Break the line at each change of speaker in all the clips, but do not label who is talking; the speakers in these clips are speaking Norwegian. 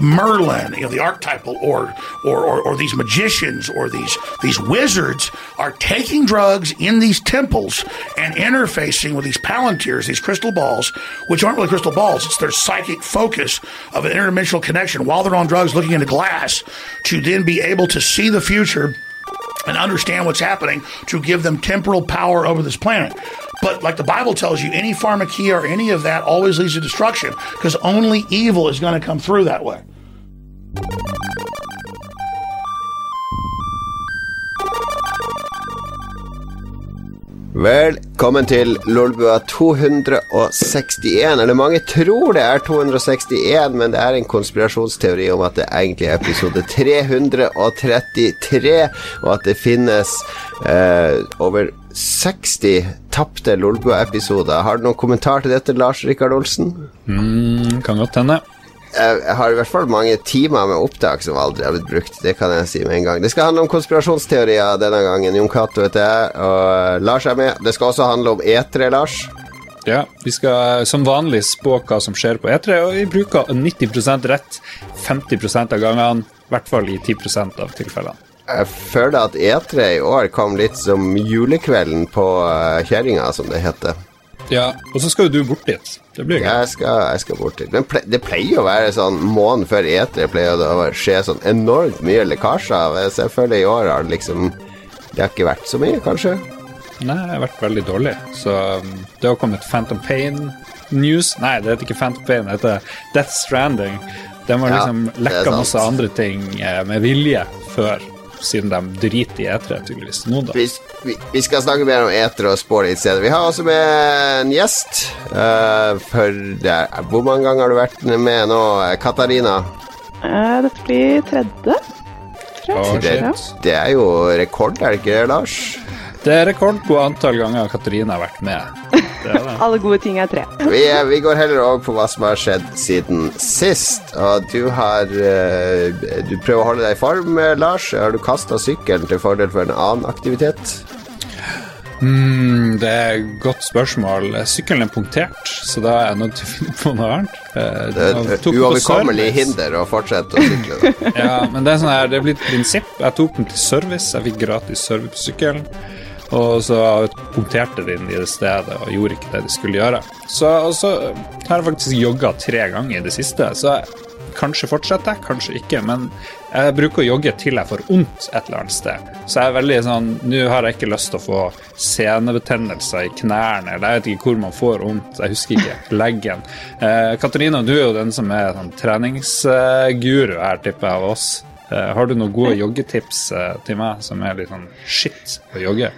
Merlin, you know, the archetypal, or, or, or, or these magicians or these, these wizards are taking drugs in these temples and interfacing with these palantirs, these crystal balls, which aren't really crystal balls. It's their psychic focus of an interdimensional connection while they're on drugs looking into glass to then be able to see the future and understand what's happening to give them temporal power over this planet. But like the Bible tells you, any pharmakia or any of that always leads to destruction because only evil is going to come through that way.
Velkommen til Lolbua 261. Eller mange tror det er 261, men det er en konspirasjonsteori om at det egentlig er episode 333, og at det finnes eh, over 60 tapte Lolbua-episoder. Har du noen kommentar til dette, Lars Rikard Olsen?
Mm, kan godt hende.
Jeg har i hvert fall mange timer med opptak som aldri har blitt brukt. Det kan jeg si med en gang. Det skal handle om konspirasjonsteorier denne gangen. Jon Cato heter jeg, og Lars er med. Det skal også handle om E3, Lars.
Ja, vi skal som vanlig spå hva som skjer på E3, og vi bruker 90% rett 50 av gangene. I hvert fall i 10% av tilfellene.
Jeg føler at E3 i år kom litt som julekvelden på uh, kjerringa, som det heter.
Ja, og så skal jo du bort dit. Det blir gøy.
Jeg skal, jeg skal bort dit. Men ple det pleier å være sånn måneden før E3 pleier det å skje sånn enormt mye lekkasjer. Føler i år har det liksom Det har ikke vært så mye, kanskje?
Nei, det har vært veldig dårlig. Så um, det har kommet Phantom Pain News Nei, det heter ikke Phantom Pain, det heter Death Stranding. Den har liksom ja, lekka masse andre ting eh, med vilje før siden de driter i etere, tydeligvis. Nå, da.
Vi, vi, vi, skal snakke mer om etere og spå litt senere. Vi har også med en gjest. Uh, for det, Hvor mange ganger har du vært med nå, Katarina?
Uh, dette blir tredje.
Oh, det, det, er jo rekord, er det ikke det, Lars?
Det er rekord på antall ganger Katarina har vært med.
Det det. Alle gode ting er tre.
Vi, vi, går heller over på hva som har skjedd siden sist. Og du har uh, Du prøver å holde deg i form, eh, Lars. Har du kasta sykkelen til fordel for en annen aktivitet?
Mm, det er et godt spørsmål. Sykkelen er punktert, så da er jeg nødt til å finne på noe annet.
Eh, det er et uoverkommelig hinder å fortsette å sykle.
ja, men det er sånn her, det er blitt prinsipp. Jeg tok den til service. Jeg fikk gratis service på sykkelen. Og så punkterte de inn i det stedet og gjorde ikke det de skulle gjøre. Så, og så har jeg faktisk jogga tre ganger i det siste, så kanskje fortsetter kanskje ikke. Men jeg bruker å jogge til jeg får vondt et eller annet sted. Så jeg er veldig sånn Nå har jeg ikke lyst til å få senebetennelser i knærne, eller jeg vet ikke hvor man får vondt, jeg husker ikke. Leggen. Eh, Katarina, du er jo den som er sånn treningsguru her, tipper jeg, av oss. Eh, har du noen gode joggetips eh, til meg som er litt sånn shit å jogge?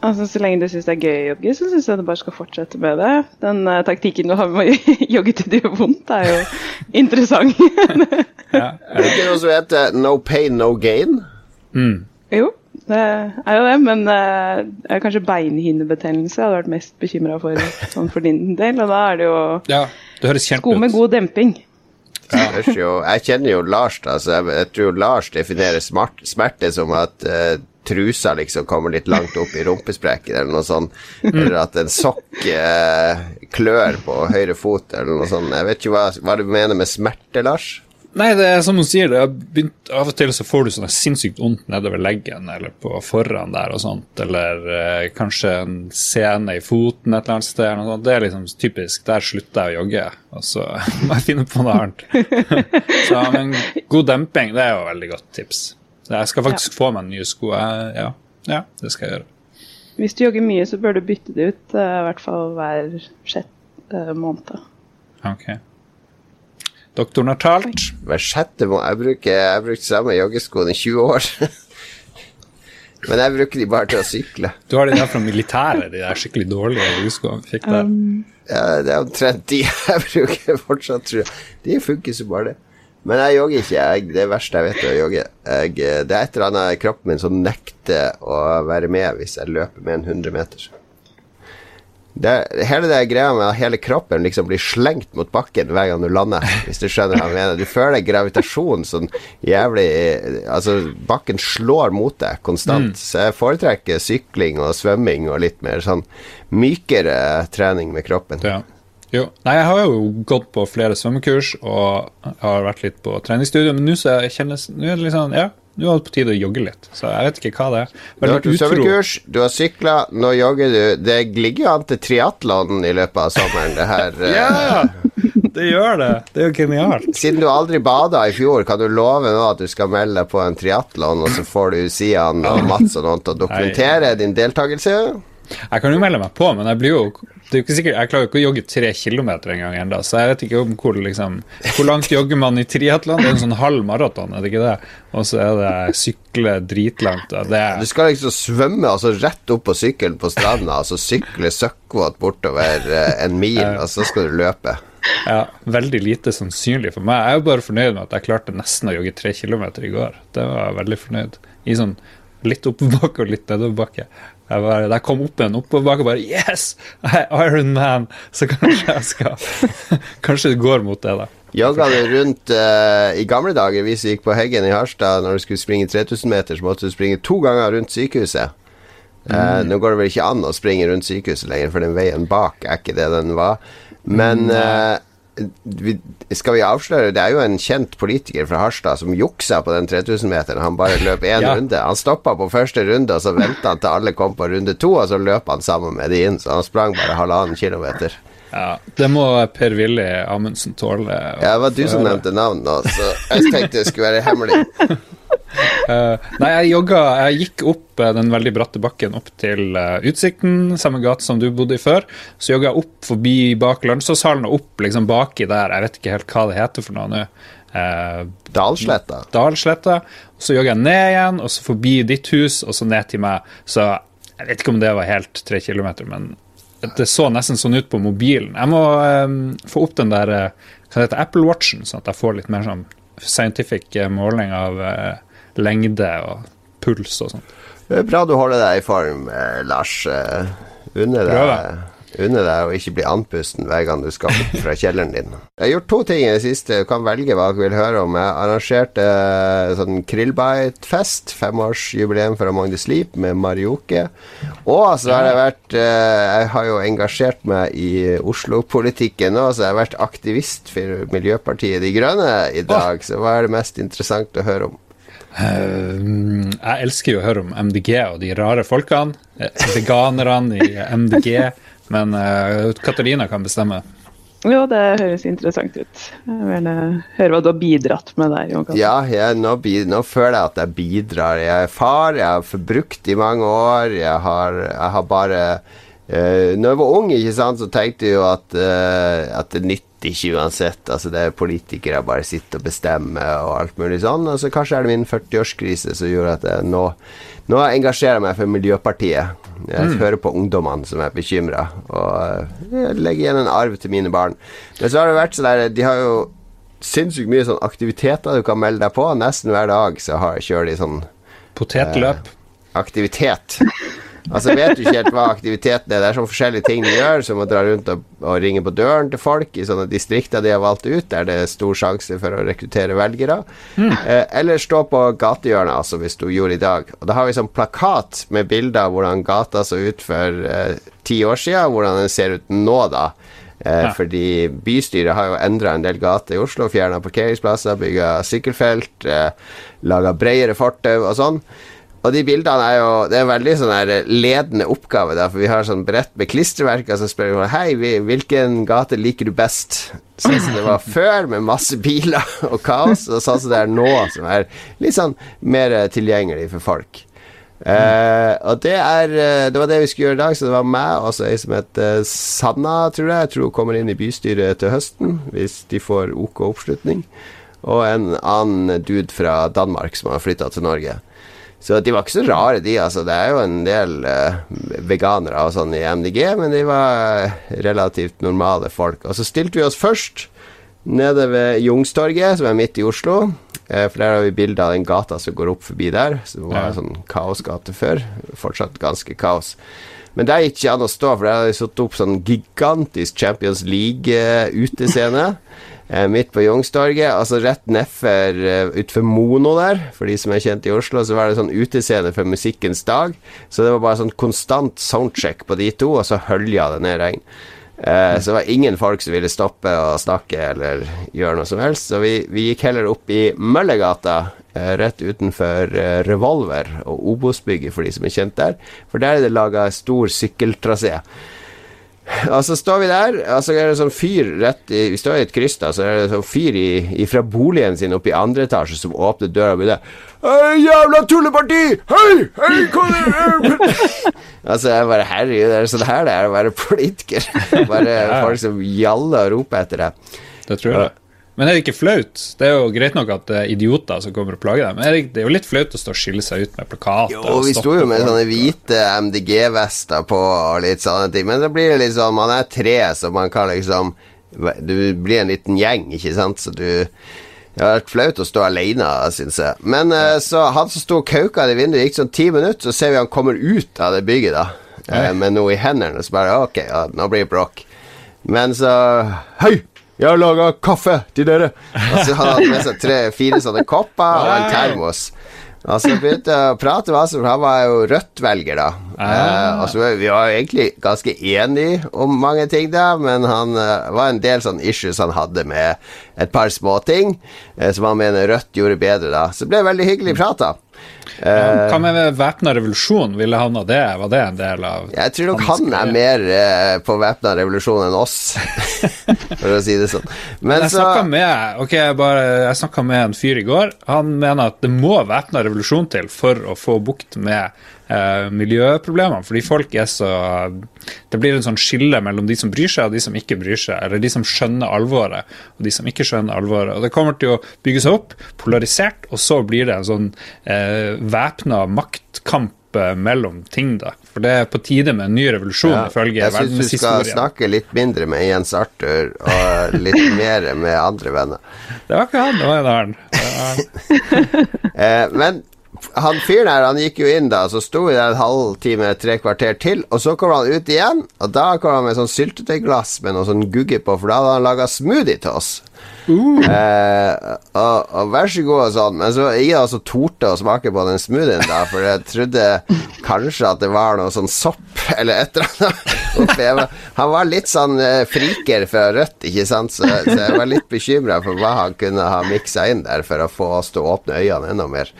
Altså, Så lenge du syns det er gøy å jogge, så syns jeg du bare skal fortsette med det. Den uh, taktikken du har med å jogge til det gjør vondt, er jo interessant.
ja. Er det ikke noe som heter no pain, no gain?
Mm.
Jo, det er jo det, men uh, kanskje beinhinnebetennelse hadde vært mest bekymra for sånn for din del. Og da er det jo
ja, det høres
sko med god demping.
Ja. Jeg kjenner jo Lars, da, så jeg, jeg tror Lars definerer smart, smerte som at uh, trusa liksom kommer litt langt opp i rumpesprekken, eller noe sånt. Eller at en sokk eh, klør på høyre fot, eller noe sånt. Jeg vet ikke hva, hva du mener med smerte, Lars?
Nei, det er som hun sier, begynt, av og til så får du sånn sinnssykt vondt nedover leggen eller på foran der og sånt, eller eh, kanskje en sene i foten et eller annet sted. Eller noe sånt. Det er liksom typisk. Der slutter jeg å jogge, og så må jeg finne på noe annet. så men god demping, det er jo veldig godt tips. Jeg skal faktisk ja. få meg nye sko. Ja. ja, det skal jeg gjøre.
Hvis du jogger mye, så bør du bytte det ut, uh, i hvert fall hver sjette uh, måned.
Ok. Doktoren har talt.
Hver sjette måned? Jeg bruker, jeg bruker samme joggeskoene i 20 år. Men jeg bruker de bare til å sykle.
Du har de der fra militæret, de der skikkelig dårlige joggeskoene fikk der. Um,
ja, det er omtrent de jeg bruker fortsatt, tror jeg. De funker så bare det. Men jeg jogger ikke. Jeg, det verste jeg vet, er å jogge. Jeg, det er et eller annet i kroppen min som nekter å være med hvis jeg løper med en 100 meter. Det, hele det greia med at hele kroppen liksom blir slengt mot bakken hver gang du lander, hvis du skjønner hva jeg mener. Du føler gravitasjon sånn jævlig Altså, bakken slår mot deg konstant. Mm. Så jeg foretrekker sykling og svømming og litt mer sånn mykere trening med kroppen.
Ja. Jo. Nei, jeg har jo gått på flere svømmekurs og har vært litt på treningsstudio, men nå kjennes Nå er det litt sånn Ja, nå er det på tide å jogge litt. Så jeg vet ikke hva det er.
Du har vært på svømmekurs, du har sykla, nå jogger du. Det ligger jo an til triatlon i løpet av sommeren, det her. eh.
Ja! Det gjør det. Det er jo genialt.
Siden du aldri bada i fjor, kan du love nå at du skal melde deg på en triatlon, og så får du Sian og Mats og noen til å dokumentere din deltakelse?
Jeg kan jo melde meg på, men jeg blir jo det er jo ikke sikkert, Jeg klarer jo ikke å jogge tre kilometer en gang ennå, så jeg vet ikke om hvor liksom Hvor langt jogger man i triatlon? Det er en sånn halv maraton, er det ikke det? Og så er det sykle dritlangt. Det
Du
er,
skal liksom svømme altså rett opp på sykkelen på stranda, altså sykle søkkvåt bortover eh, en mil, og så skal du løpe.
ja, veldig lite sannsynlig for meg. Jeg er jo bare fornøyd med at jeg klarte nesten å jogge tre kilometer i går. Det var jeg veldig fornøyd. I sånn litt oppoverbakke og litt nedoverbakke. Jeg, bare- jeg kom opp en oppoverbakke, bare Yes! Jeg er Iron Man! Så kanskje jeg skal Kanskje det går mot det, da.
Jogga du rundt uh, I gamle dager, hvis du gikk på Heggen i Harstad, når du skulle springe 3000 meter, så måtte du springe to ganger rundt sykehuset. Eh, nå går det vel ikke an å springe rundt sykehuset lenger, for den veien bak er ikke det den var. Men eh, vi, skal vi avsløre Det er jo en kjent politiker fra Harstad som juksa på den 3000-meteren. Han bare løp én
Ja.
runde. Han stoppa på første runde, og så venta han til alle kom på runde to, og så løp han sammen med de inn. Så han sprang bare halvannen kilometer.
Ja, Det må Per-Willy Amundsen tåle.
Ja, det var du som nevnte navn nå, så jeg tenkte det skulle være hemmelig.
Eh, nei, jeg jogga Jeg gikk opp uh, den veldig bratte bakken opp til uh, Utsikten, samme gate som du bodde i før. Så jogga jeg opp forbi bak Landslagshallen og opp liksom baki der. Jeg vet ikke helt hva det heter for noe nå.
Dalsletta.
Dalsletta. Så jogga jeg ned igjen, og så forbi ditt hus, og så ned til meg. Så jeg vet ikke om det var helt tre kilometer, men det så nesten sånn ut på mobilen. Jeg må få opp den der hva heter, Apple Watchen, sånn at jeg får litt mer sånn scientific eh, måling av eh, lengde og puls og sånn.
Bra du holder deg i form, eh, Lars. Eh, Unne
Prøver.
deg, unne deg å ikke bli andpusten hver gang du skal opp fra kjelleren din. Jeg har gjort to ting i det siste. Du kan velge hva du vil høre om. Jeg arrangerte eh, sånn Krillbite-fest. Femårsjubileum for Among the Sleep, med Marioke. Og så har jeg vært eh, Jeg har jo engasjert meg i Oslo-politikken nå, så jeg har vært aktivist for Miljøpartiet De Grønne i dag. Så hva er det mest interessant å høre om?
Uh, jeg elsker jo å høre om MDG og de rare folkene. Veganerne i MDG. Men uh, Katarina kan bestemme.
Jo, det høres interessant ut. Jeg vil gjerne høre hva du har bidratt med der. Jon
Ja, jeg, nå, nå føler jeg at jeg bidrar. Jeg er far, jeg har forbrukt i mange år. Jeg har, jeg har bare uh, Når jeg var ung, ikke sant, så tenkte jeg jo at, uh, at det nytter ikke uansett. Altså Det er politikere bare sitter og bestemmer og alt mulig sånn. Og så kanskje er det min 40-årskrise som gjorde at jeg nå Nå engasjerer jeg meg for Miljøpartiet. Jeg hører på ungdommene som er bekymra, og eh, jeg legger igjen en arv til mine barn. Men så har det vært sånn der De har jo sinnssykt mye sånn aktiviteter du kan melde deg på. Nesten hver dag så har, kjører de sånn
Potetløp.
aktivitet. Altså vet du ikke helt hva aktiviteten er. Det er sånn forskjellige ting de gjør, som å dra rundt og, og ringe på døren til folk i sånne distrikter de har valgt ut, der det er stor sjanse for å rekruttere velgere. Eh, eller stå på gatehjørnet, altså, hvis du gjorde i dag. Og da har vi sånn plakat med bilder av hvordan gata så ut for eh, ti år siden, hvordan den ser ut nå, da. Eh,
Ja.
Fordi bystyret har jo endra en del gater i Oslo, fjerna parkeringsplasser, bygga sykkelfelt, eh, laga bredere fortau og sånn. Og de bildene er jo Det er en veldig sånn her ledende oppgave, da, for vi har sånn brett med klistremerker som spør vi, Hei, hvilken gate liker du best? Sånn som det var før, med masse biler og kaos, og sånn som det er nå, som er litt sånn mer eh, tilgjengelig for folk. Uh, og det er eh, Det var det vi skulle gjøre i dag, så det var meg og så ei som heter Sanna, tror jeg. Jeg tror hun kommer inn i bystyret til høsten, hvis de får OK oppslutning. Og en annen dude fra Danmark som har flytta til Norge. Så de var ikke så rare, de. altså Det er jo en del uh, veganere og sånn i MDG, men de var eh, relativt normale folk. Og så stilte vi oss først nede ved Jungstorget, som er midt i Oslo. Uh, for der har vi bilde av den gata som går opp forbi der, som var
en
sånn kaosgate før. Fortsatt ganske kaos. Men der gikk ikke an å stå, for der hadde de satt opp sånn gigantisk Champions League-utescene. Eh, midt på Youngstorget, altså rett nedfor uh, utfor Mono der, for de som er kjent i Oslo, så var det sånn utescene for musikkens dag. Så det var bare sånn konstant soundcheck på de to, og så hølja det ned regn. Eh, så det var ingen folk som ville stoppe og snakke eller gjøre noe som helst. Så vi, vi gikk heller opp i Møllergata, eh, rett utenfor eh, Revolver og Obos-bygget, for de som er kjent der. For der er det laga stor sykkeltrasé. Og så står vi der, og så er det sånn fyr rett i Vi står i et kryss, da, så er det sånn fyr i, i fra boligen sin oppe i andre etasje som åpner døra og begynner Hei, jævla tulleparti! Hei! Hei, hva altså, jeg bare Herregud, det er sånn her det er å være politiker. Bare folk som gjaller og roper etter deg.
Det tror jeg. Men er det ikke flaut? Det er jo greit nok at det er idioter som kommer og plager deg, men er det, det er jo litt flaut å stå og skille seg ut med plakater.
Jo, vi sto jo med
folk.
sånne hvite MDG-vester på og litt sånne ting, men det blir det liksom Man er tre, så man kan liksom Du blir en liten gjeng, ikke sant, så du det har vært flaut å stå alene, syns jeg. Men eh, så han som sto og kauka i vinduet, gikk sånn ti minutter, så ser vi han kommer ut av det bygget, da. eh, Med noe i hendene, så bare Ok, ja, nå blir det bråk. Men så Hei! Jeg har laga kaffe til dere! Og så hadde han med seg tre-fire sånne kopper og en termos. Og så begynte jeg å prate med han, for han var jo Rødt-velger, da. Eh, og så Vi var egentlig ganske enige om mange ting, da, men han eh, var en del sånne issues han hadde med et par småting eh, som han mener Rødt gjorde bedre, da. Så det ble veldig hyggelig prat, da. Eh,
Hva med væpna revolusjon? Ville han ha det? Var det en del av
jeg tror nok han er mer eh, på væpna revolusjon enn oss, for å si det sånn. Men
Jeg
så
snakka med, okay, jeg bare, jeg snakket med en fyr i går. Han mener at det må væpna revolusjon til for å få bukt med eh, miljøproblemene. Fordi folk er så Det blir en sånn skille mellom de som bryr seg, og de som ikke bryr seg. Eller de som skjønner alvoret, og de som ikke skjønner alvoret. Og Det kommer til å bygge seg opp, polarisert, og så blir det en sånn eh, væpna maktkamp eh, mellom ting, da. For det er på tide med en ny revolusjon,
Ja,
ifølge
jeg syns du skal snakke litt mindre med Jens Arthur og litt mer med andre venner.
Det var ikke han, det var en annen.
Men han fyren her, han gikk jo inn da, så sto vi der en halvtime, tre kvarter til, og så kom han ut igjen, og da kom han med sånn syltetøyglass med noe sånn gugge på, for da hadde han laga smoothie til oss. Eh, og, og vær så god og sånn, men så ingen altså torde å smake på den smoothien da, for jeg trodde kanskje at det var noe sånn sopp eller et eller annet. Han var litt sånn eh, friker fra Rødt, ikke sant, så, så jeg var litt bekymra for hva han kunne ha miksa inn der for å få oss til å åpne øynene enda mer.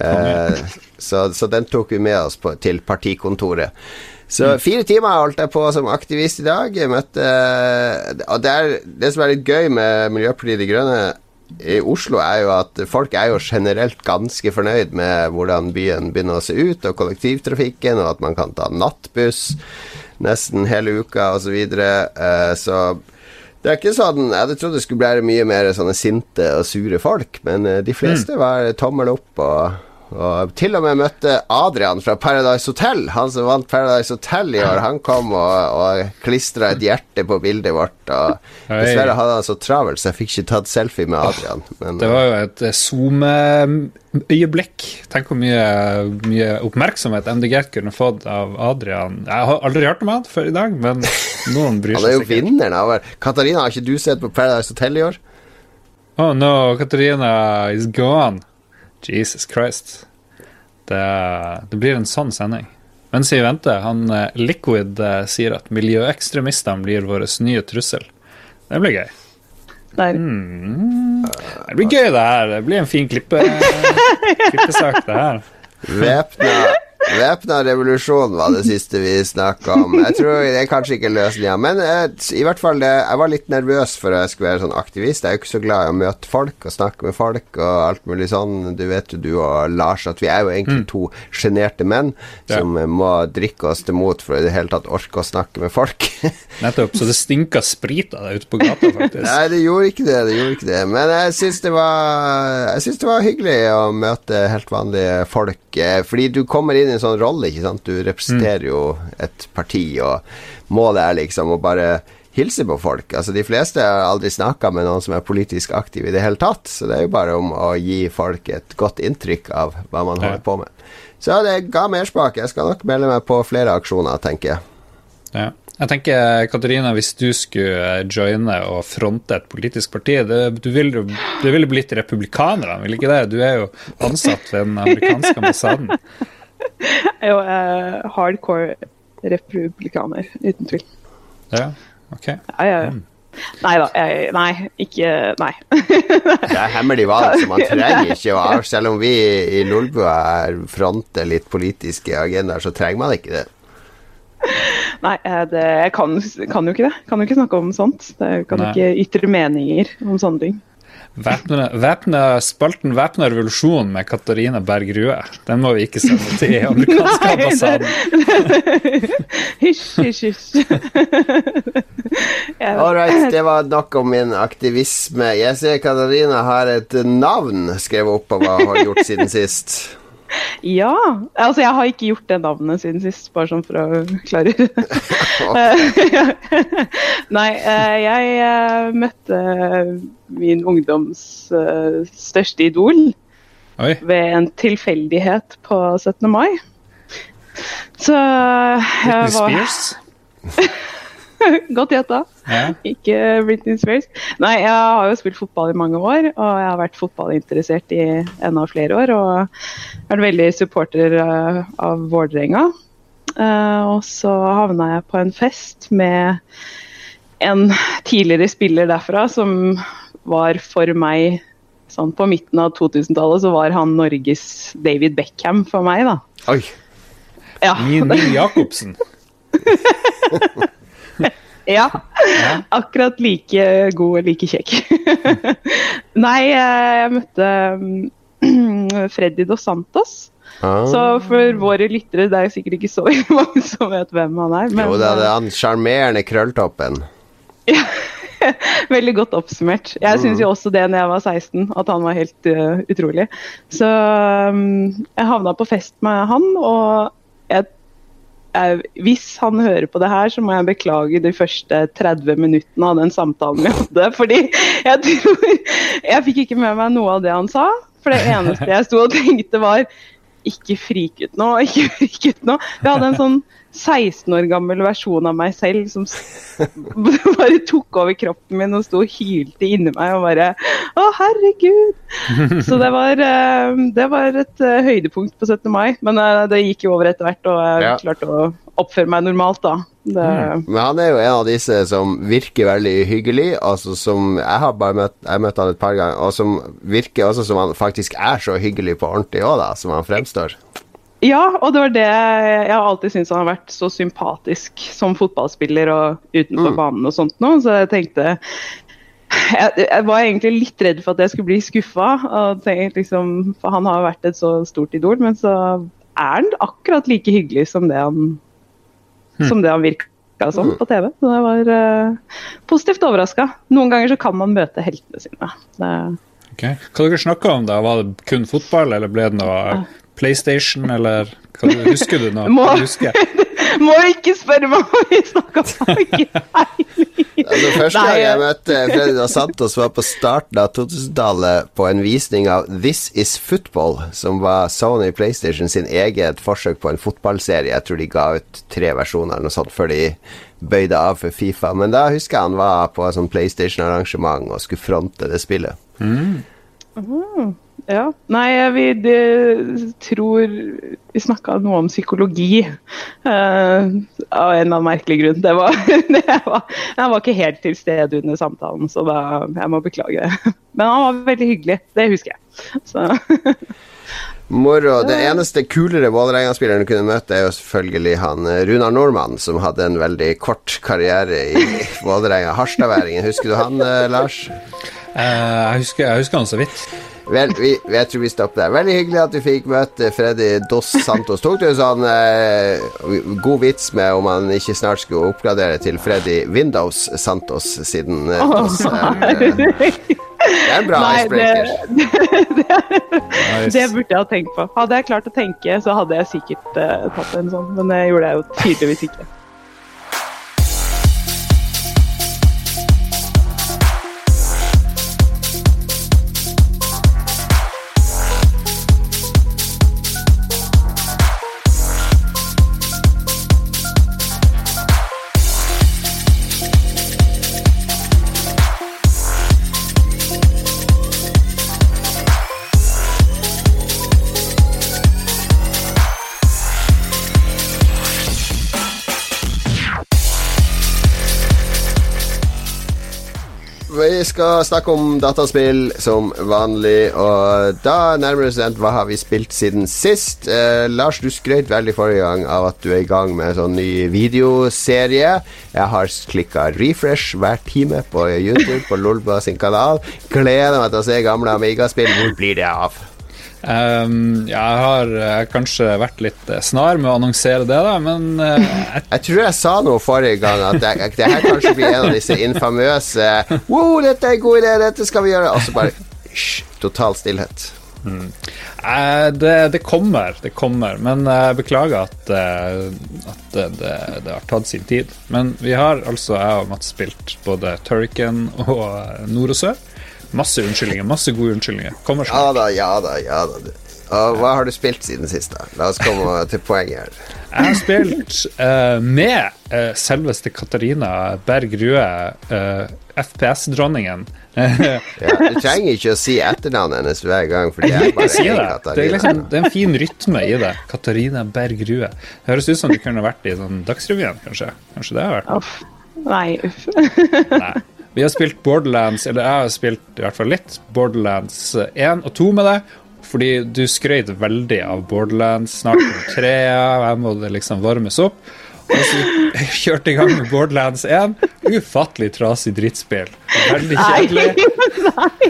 Eh, så, så den tok vi med oss på, til partikontoret. Så fire timer holdt jeg på som aktivist i dag. Møtte Og det, er, det som er litt gøy med Miljøpartiet De Grønne i Oslo, er jo at folk er jo generelt ganske fornøyd med hvordan byen begynner å se ut, og kollektivtrafikken, og at man kan ta nattbuss nesten hele uka, osv. Så, videre. Eh, så det er ikke sånn Jeg hadde trodd det skulle bli mye mer sånne sinte og sure folk, men eh, de fleste var tommel opp og og til og med møtte Adrian fra Paradise Hotel. Han som vant Paradise Hotel i år. Han kom og, og klistra et hjerte på bildet vårt. Og dessverre hadde han så travelt, så jeg fikk ikke tatt selfie med Adrian. Men,
Det var jo et eh, SoMe-øyeblikk. Tenk hvor mye, mye oppmerksomhet MDG kunne fått av Adrian. Jeg har aldri hørt om han før i dag, men noen bryr seg sikkert.
han er jo
sikkert.
vinneren. av. Katarina, har ikke du sett på Paradise Hotel i år?
Oh no, Katarina is gone. Jesus Christ. Det, det blir en sånn sending. Mens vi venter, han eh, Liquid eh, sier at miljøekstremistene blir vår nye trussel. Det blir gøy.
Der.
Det blir gøy, det her. Det blir en fin klippe, klippesak, det her.
Væpna Væpna revolusjon var det siste vi snakka om. Jeg tror det er kanskje ikke løsninga, men jeg, i hvert fall det, jeg var litt nervøs for at jeg skulle være sånn aktivist. Jeg er jo ikke så glad i å møte folk og snakke med folk og alt mulig sånn. Du vet jo du og Lars at vi er jo egentlig to sjenerte menn
Ja.
som eh, må drikke oss til mot for å i det hele tatt orke å snakke med folk.
Nettopp. Så det stinka sprit av deg ute på gata, faktisk.
Nei, det gjorde ikke det. det gjorde ikke det Men jeg syns det var Jeg synes det var hyggelig å møte helt vanlige folk. eh, Fordi du kommer inn i en sånn rolle, ikke sant. Du representerer jo et parti, og målet er liksom å bare hilse på folk. Altså De fleste har aldri snakka med noen som er politisk aktiv i det hele tatt. Så det er jo bare om å gi folk et godt inntrykk av hva man
Ja.
holder på med. Så det ga mersmak. Jeg skal nok melde meg på flere aksjoner, tenker jeg.
Ja. Jeg tenker, Katarina, hvis du skulle joine og fronte et politisk parti det, Du ville vil blitt republikanerne, vil ikke det? Du er jo ansatt ved den amerikanske ambassaden.
Er jo eh, hardcore republikaner, uten tvil.
Ja. Ok.
Ja, ja, ja. Nei da. Jeg, nei, ikke Nei.
Det er hemmelig valg, så man trenger ikke å Selv om vi i Lolbua fronter litt politiske agendaer, så trenger man ikke det.
Nei, eh, det, jeg kan, kan jo ikke det. Kan jo ikke snakke om sånt. Det kan jo
Nei.
ikke ytre meninger om sånne ting.
Væpne, væpne spalten 'Væpna revolusjon' med Katarina Berg Rue. Den må vi ikke sende til amerikanske ambassaden.
Hysj, hysj, hysj.
All right, det var nok om min aktivisme. Jeg ser Katarina har et navn skrevet opp på hva hun har gjort siden sist.
Ja. Altså, jeg har ikke gjort det navnet siden sist, bare sånn for å klare det. Nei, eh, jeg eh, møtte min ungdoms eh, største idol
Oi.
ved en tilfeldighet på 17. mai. Så jeg var
Spears?
Godt gjetta.
Ja.
Ikke Britney Spears. Nei, jeg har jo spilt fotball i mange år, og jeg har vært fotballinteressert i enda flere år. Og vært veldig supporter eh, av Vålerenga. Eh, og så havna jeg på en fest med en tidligere spiller derfra som var for meg Sånn på midten av 2000-tallet så var han Norges David Beckham for meg, da.
Oi.
Ja.
Neil Jacobsen.
Ja. Akkurat like god og like kjekk. Nei, eh, jeg møtte mm, Freddy Dos Santos.
Ah.
Så for våre lyttere, det er sikkert ikke så mange som vet hvem han er. Men
Jo, det er
den
han sjarmerende krølltoppen.
veldig godt oppsummert. Jeg syns jo også det når jeg var 16, at han var helt uh, utrolig. Så um, jeg havna på fest med han, og jeg, jeg, hvis han hører på det her, så må jeg beklage de første 30 minuttene av den samtalen vi hadde. Fordi jeg tror Jeg fikk ikke med meg noe av det han sa. For det eneste jeg sto og tenkte var ikke frik ut nå, ikke frik ut nå. Vi hadde en sånn 16 år gammel versjon av meg selv som bare tok over kroppen min og sto og hylte inni meg og bare Å, herregud! Så det var, eh, det var et eh, høydepunkt på 17. mai. Men eh, det gikk jo over etter hvert, og jeg
Ja.
klarte å oppføre meg normalt da. Det,
Men han er jo en av disse som virker veldig hyggelig, altså som Jeg har bare møtt, jeg møtt han et par ganger, og som virker også som han faktisk er så hyggelig på ordentlig òg, da, som han fremstår.
Ja, og det var det jeg har alltid syntes han har vært så sympatisk som fotballspiller og utenfor
Mm.
banen og sånt nå, så jeg tenkte jeg, jeg var egentlig litt redd for at jeg skulle bli skuffa. Liksom, for han har vært et så stort idol, men så er han akkurat like hyggelig som det han, som det han virka som på TV. Så jeg var uh, positivt overraska. Noen ganger så kan man møte heltene sine. Det,
Ok. Hva dere snakka om da? Var det kun fotball, eller ble det noe PlayStation, eller hva du, Husker du nå?
Må-
husker?
må ikke spørre meg hva vi snakka om!
Altså, første gang jeg møtte Freddy Dos Santos, var på starten av 2000-tallet på en visning av This Is Football, som var Sony PlayStation sin eget forsøk på en fotballserie. Jeg tror de ga ut tre versjoner eller noe sånt før de bøyde av for Fifa. Men da husker jeg han var på et sånt PlayStation-arrangement og skulle fronte det spillet.
Ja. Nei, vi det, tror Vi snakka noe om psykologi uh, av en eller annen merkelig grunn. Det var, det var, jeg var ikke helt til stede under samtalen, så da, jeg må beklage det. Men han var veldig hyggelig. Det husker jeg. Så,
Moro. Det eneste kulere Vålerenga-spilleren du kunne møte, er jo selvfølgelig han eh, Runar Nordmann, som hadde en veldig kort karriere i Vålerenga. Harstadværingen. Husker du han, eh, Lars?
Uh, jeg, husker, jeg husker han så vidt.
Vel, vi, jeg tror vi stopper der. Veldig hyggelig at du fikk møte Freddy Dos Santos. Tok du en sånn eh, god vits med om han ikke snart skulle oppgradere til Freddy Windows Santos, siden eh, Dos er eh, Det er en bra
nei,
icebreaker.
Nice.
det burde jeg ha tenkt på. Hadde jeg klart å tenke, så hadde jeg sikkert eh, tatt en sånn, men det gjorde jeg jo tydeligvis ikke.
Skal snakke om dataspill som vanlig. Og da nærmer det seg Hva har vi spilt siden sist? Eh, Lars, du skrøt veldig forrige gang av at du er i gang med en sånn ny videoserie. Jeg har klikka refresh hver time på YouTube på Lolba sin kanal. Gleder meg til å se gamle Amiga-spill. Hvor blir det av?
Um, jeg har uh, kanskje vært litt uh, snar med å annonsere det, da, men uh,
jeg, jeg tror jeg sa noe forrige gang, at det, det her kanskje blir en av disse infamøse Wow, dette er en god idé, dette skal vi gjøre. Og så bare hysj, total stillhet.
Mm. Det, det, kommer, det kommer. Men jeg beklager at, at det, det, det, har tatt sin tid. Men vi har altså, jeg og Mats, spilt både Turrican og Nord og Sør. Masse unnskyldninger. Masse gode unnskyldninger. Kommer
snart. Ja da, ja da. ja da og Hva har du spilt siden sist? da? La oss komme til poenget her.
Jeg har spilt uh, med uh, selveste Katarina Berg Rue, uh, FPS-dronningen.
ja, du trenger ikke å si etternavnet hennes hver gang. fordi jeg bare
si det. Det er, liksom, det er en fin rytme i det. Katarina Berg Rue. Høres ut som du kunne vært i sånn Dagsrevyen, kanskje. Kanskje det har vært
Uff. Nei, uff.
Nei. Vi har spilt Borderlands, eller jeg har spilt i hvert fall litt, Borderlands 1 og 2 med deg. Fordi du skrøt veldig av Borderlands. Snart om treet, her må det liksom varmes opp. Og så kjørte i gang med Borderlands 1. Ufattelig trasig drittspill. Veldig kjedelig.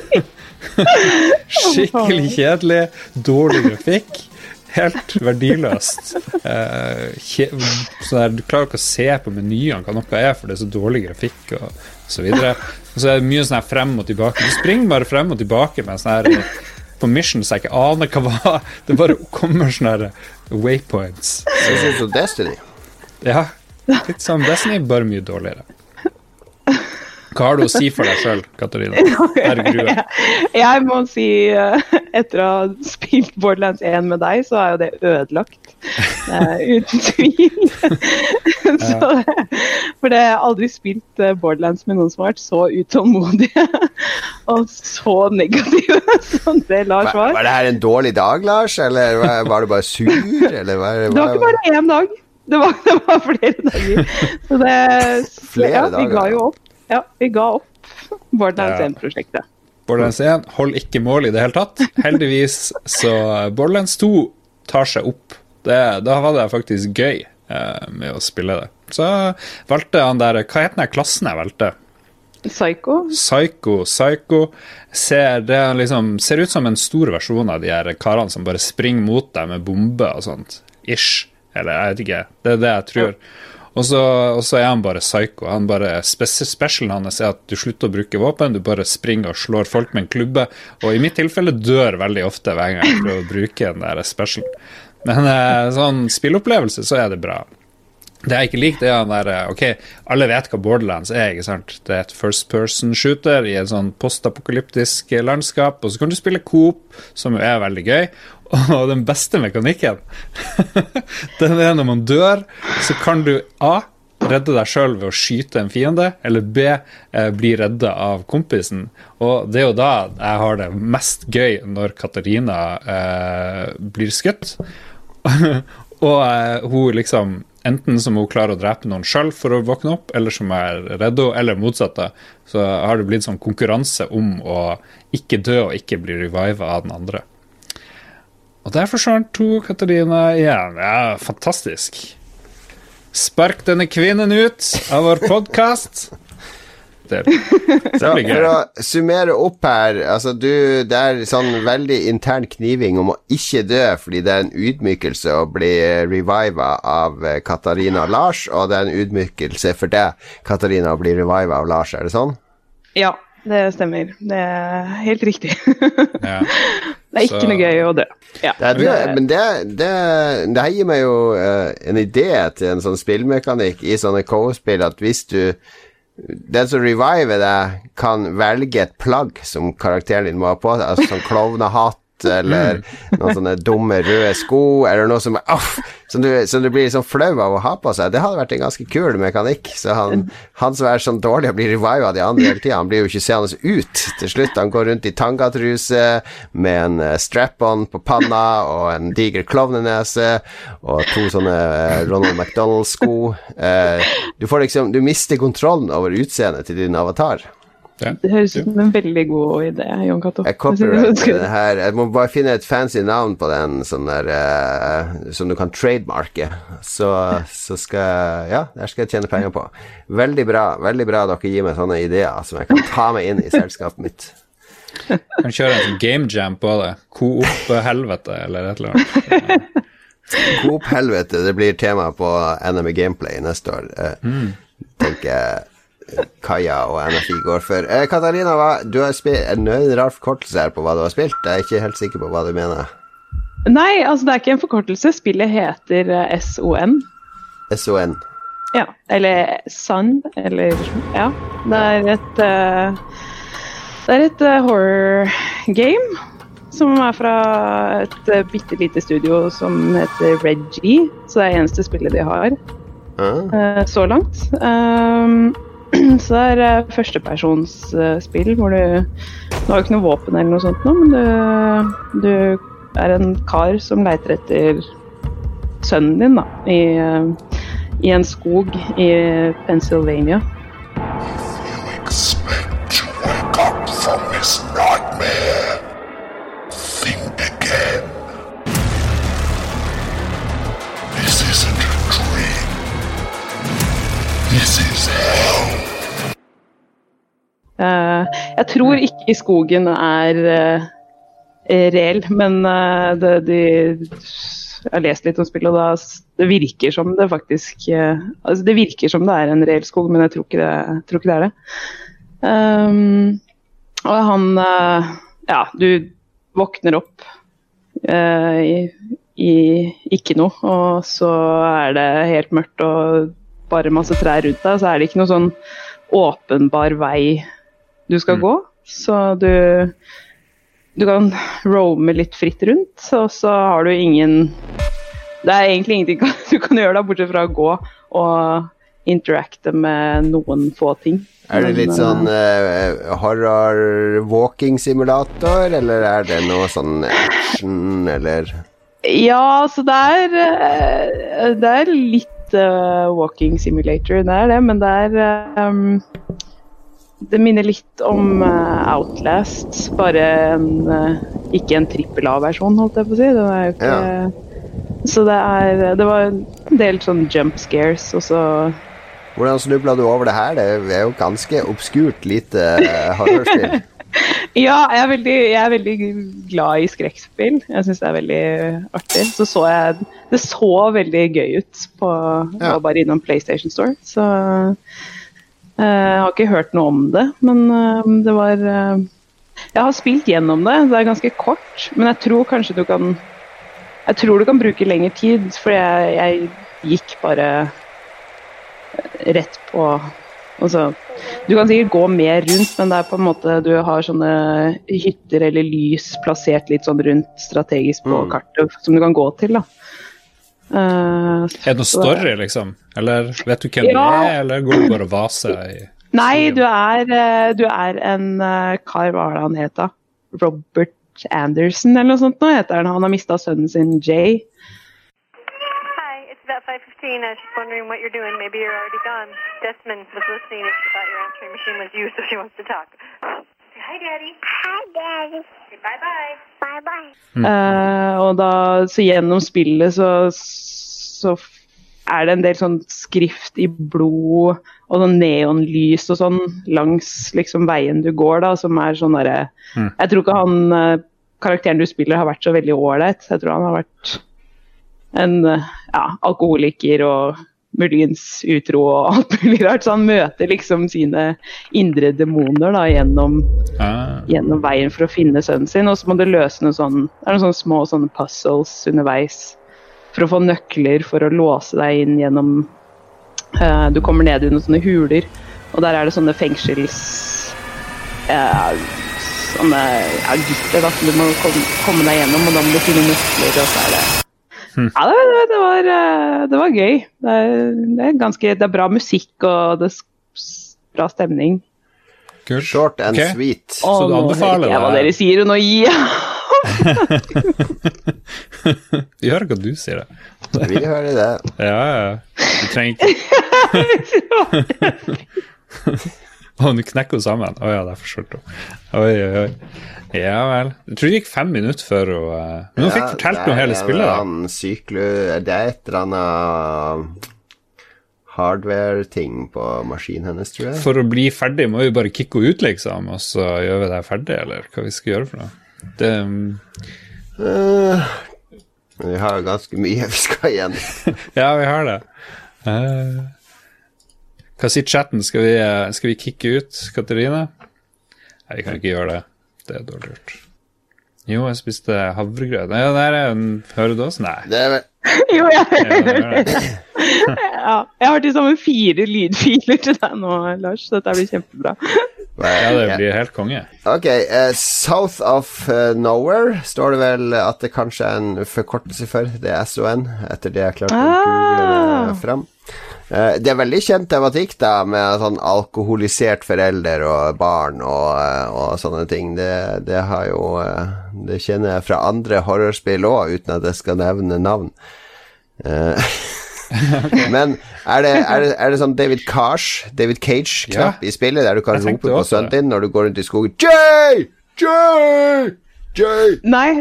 Skikkelig kjedelig. Dårlig grafikk helt verdiløst. Eh, sånn du klarer ikke å se på menyene hva noe er, for det er så dårlig grafikk og så videre. Og så er det mye sånn frem og tilbake. Du springer bare frem og tilbake med sånn her på mission så jeg ikke aner hva var. Det bare kommer sånne her waypoints.
Det ser ut som Destiny.
Ja. Litt som Destiny, bare mye dårligere. Hva har du å si for deg sjøl, Katarina?
Jeg, må si, eh, etter å ha spilt Borderlands 1 med deg, så er jo det ødelagt. Uh, uten tvil. så, for det har jeg aldri spilt eh, Borderlands med noen som har vært så utålmodige og så negative som det Lars var.
Var, det her en dårlig dag, Lars, eller var, var du bare sur, eller var,
Det var ikke bare én dag. Det var, det var, flere dager. Så det,
flere
ja,
dager?
Vi ga jo opp. Ja, vi ga opp Borderlands 1-prosjektet.
Borderlands 1 holder ikke mål i det hele tatt. Heldigvis så Borderlands 2 tar seg opp. Det, da var det faktisk gøy eh, med å spille det. Så valgte han der Hva heter den klassen jeg valgte?
Psycho.
Psycho, Psycho. Ser, det liksom, ser ut som en stor versjon av de her karene som bare springer mot deg med bombe og sånt. Ish. Eller jeg vet ikke. Det er det jeg tror. Ja. Og så, og så, er han bare psycho. Han bare, Specialen hans er at du slutter å bruke våpen, du bare springer og slår folk med en klubbe. Og i mitt tilfelle dør veldig ofte hver gang jeg prøver å bruke den der specialen. Men eh, sånn spillopplevelse, så er det bra. Det jeg ikke liker, er han der eh, Ok, alle vet hva Borderlands er, ikke sant? Det er et first person shooter i et sånn postapokalyptisk landskap, og så kan du spille Coop, som jo er veldig gøy. Og den beste mekanikken, den er når man dør, så kan du A. Redde deg sjøl ved å skyte en fiende, eller B. Eh, bli redda av kompisen. Og det er jo da jeg har det mest gøy, når Katarina eh, blir skutt. og eh, hun liksom Enten som hun klarer å drepe noen sjøl for å våkne opp, eller som er redde henne, eller motsatt. Så har det blitt sånn konkurranse om å ikke dø og ikke bli reviva av den andre. Og der forsvant to Katarina igjen. Ja, fantastisk. Spark denne kvinnen ut av vår podkast.
Så for å summere opp her altså du, Det er sånn veldig intern kniving om å ikke dø fordi det er en ydmykelse å bli reviva av Katarina og Lars, og det er en ydmykelse for deg, Katarina, å bli reviva av Lars. Er det sånn?
Ja, det stemmer. Det er helt riktig. ja. Det er ikke så... noe gøy å dø. Ja.
Det, det, men det, det, det, gir meg jo uh, en idé til en sånn spillmekanikk i sånne co-spill at hvis du den som reviver deg, kan velge et plagg som karakteren din må ha på seg, altså sånn klovnehatt eller mm. noen sånne dumme røde sko, eller noe som, off, som, du, som du blir liksom flau av å ha på seg. Det hadde vært en ganske kul mekanikk. Så han, han som er sånn dårlig og blir reviva de andre hele tida, han blir jo ikke seende ut til slutt. Han går rundt i tangatruse med en uh, strap-on på panna og en diger klovnenese og to sånne uh, Ronald McDonald-sko. Uh, du får liksom Du mister kontrollen over utseendet til din avatar.
Det høres ut som en veldig god idé, Jon Cato.
Jeg copyrighter det her. Jeg må bare finne et fancy navn på den sånn der, uh, som du kan trademarke. Så, så skal Ja, der skal jeg tjene penger på. Veldig bra. Veldig bra dere gir meg sånne ideer som jeg kan ta meg inn i selskapet mitt.
Kan kjøre en sånn game jam på det. Coop-helvete eller et eller annet.
Coop-helvete, det blir tema på NME Gameplay neste år. Eh, Tenker jeg Kaja og NFI går for. Eh, Katarina, hva, du har spilt en rar forkortelse her på hva du har spilt. Jeg er ikke helt sikker på hva du mener.
Nei, altså det er ikke en forkortelse. Spillet heter eh, SON.
SON.
Ja, eller Sun, eller Ja. Det er et uh, Det er et uh, horror game som er fra et uh, bitte lite studio som heter Reggie. Så det er det eneste spillet de har uh. så langt. Um, så det er førstepersonsspill hvor du Du har jo ikke noe våpen eller noe sånt nå, men du, du er en kar som leiter etter sønnen din da, i, uh, i en skog i Pennsylvania. Jeg tror ikke skogen er eh, reell, men eh, det, de, jeg har lest litt om spillet, og da, det virker som det faktisk eh, altså Det virker som det er en reell skog, men jeg tror ikke det, tror ikke det er det. Um, og han eh, Ja, du våkner opp uh, i, i ikke noe, og så er det helt mørkt og bare masse trær rundt deg, så er det ikke noe sånn åpenbar vei du skal gå. Så du du kan roame litt fritt rundt, og så har du ingen Det er egentlig ingenting du kan gjøre da, bortsett fra å gå og interacte med noen få ting.
Er det litt sånn uh, horror walking simulator, eller er det noe sånn action, eller
Ja, så det er eh, Det er litt uh, walking simulator, det er det, men det er eh, um, Det minner litt om eh, Outlast, bare en, eh, ikke en trippel A-versjon, holdt jeg på å si. Det er jo ikke Så det er Det var en del sånn jump scares, og så
Hvordan snubla du over det her? Det er jo ganske obskurt lite eh, horrorspill.
Ja, jeg er veldig, jeg er veldig glad i skrekkspill. Jeg syns det er veldig artig. Så så jeg Det så veldig gøy ut på Jeg
Ja.
var bare innom PlayStation Store, så Jeg har ikke hørt noe om det, men eh, det var eh, Jeg har spilt gjennom det. Det er ganske kort, men jeg tror kanskje du kan Jeg tror du kan bruke lengre tid, for jeg, jeg gikk bare rett på Altså, du kan sikkert gå mer rundt, men det er på en måte du har sånne hytter eller lys plassert litt sånn rundt strategisk på
Mm.
kartet som du kan gå til. da. Eh,
Er det noe story, liksom? Eller vet du hvem
Ja.
det er, eller går du bare og vaser i
nei, du er, eh, du er en eh, kar, hva var det han het da? Robert Anderson eller noe sånt nå heter han. Han har mista sønnen sin Jay.
Hi, it's about 5.15. I was just wondering what you're doing. Maybe you're already gone. Desmond was listening and she thought your answering machine was you, so she wants to talk. Hi, Daddy.
Hi, Daddy.
Eh, og da, så gjennom spillet så, så er det en del sånn skrift i blod og sånn neonlys og sånn langs liksom veien du går, da, som er sånn derre Jeg tror ikke han eh, karakteren du spiller har vært så veldig ålreit. Jeg tror han har vært en eh, ja, alkoholiker og muligens utro og alt mulig rart. Så han møter liksom sine indre demoner da gjennom
ah.
gjennom veien for å finne sønnen sin, og så må du løse noen sånne, noen sånne små sånne puzzles underveis for å få nøkler for å låse deg inn gjennom uh, Du kommer ned i noen sånne huler, og der er det sånne fengsels... Uh, sånne ja, gitter da, som du må komme, komme deg gjennom, og da må du finne nøkler, og så er det Ja, det, det, det, var, eh, det var gøy. Det er, det er ganske Det er bra musikk, og det er bra stemning.
Kult.
Short and
okay.
sweet.
Så du anbefaler
det? jeg hva dere sier, og nå ja.
Vi hører hva du sier. det.
Vi hører det.
Ja, ja. Du trenger ikke Og nå knekker hun sammen. Å ja, derfor skjølte hun. Oi, oi, oi. Ja vel. Jeg tror det gikk fem minutter før hun eh, Men hun fikk fortalt noe hele spillet, da.
Syklu, det er et eller annet hardware-ting på maskinen hennes, tror jeg.
For å bli ferdig må vi bare kicke henne ut, liksom, og så gjør vi det ferdig, eller hva vi skal gjøre for noe. Det
Eh, vi har jo ganske mye vi skal igjen.
Ja, vi har det. Eh, hva sier chatten? Skal vi, skal vi kicke ut Katarina? Nei, vi kan ikke gjøre det. Det er dårlig gjort. Jo, jeg spiste havregrøt. Ja, der er en Hører du oss? Nei.
Det er vel
Jo, jeg,
Ja, det det.
ja, jeg har til sammen fire lydfiler til deg nå, Lars. så Dette blir kjempebra.
Ja, det blir helt konge.
Ok, uh, South of eh, Nowhere står det vel at det kanskje er en forkortelse for. Det er SON, etter det jeg klarte å google
Ah.
det fram. Eh, det er veldig kjent tematikk da, med sånn alkoholisert forelder og barn og, eh, og sånne ting. Det, det har jo eh, Det kjenner jeg fra andre horrorspill òg, uten at jeg skal nevne navn. Eh, Men er det, er, det, er det sånn David Cage, David Cage-knapp
Ja.
i spillet, der du kan rope på sønnen din når du går rundt i skogen Jay! Jay! Jay!
Nei,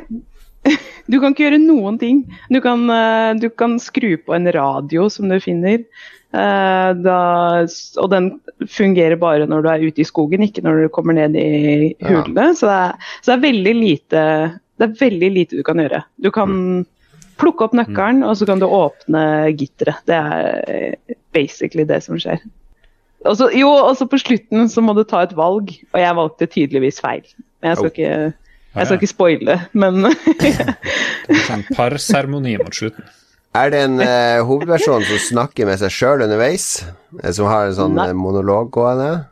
du kan ikke gjøre noen ting. Du kan, du kan skru på en radio som du finner. Eh, Da, og den fungerer bare når du er ute i skogen, ikke når du kommer ned i
Ja.
Så, det er, så det er veldig lite Det er veldig lite du kan gjøre. Du kan plukke opp nøkkelen, og så kan du åpne gitteret. Det er basically det som skjer. Og så- jo, og så på slutten så må du ta et valg, og jeg valgte tydeligvis feil. Men jeg skal
Oh.
ikke, jeg skal ikke spoile, men
Det er sånn parseremoni mot slutten.
Er det en eh, hovedperson som snakker med seg sjøl underveis? Eh, Som har en sånn
Nei.
eh, monolog gående?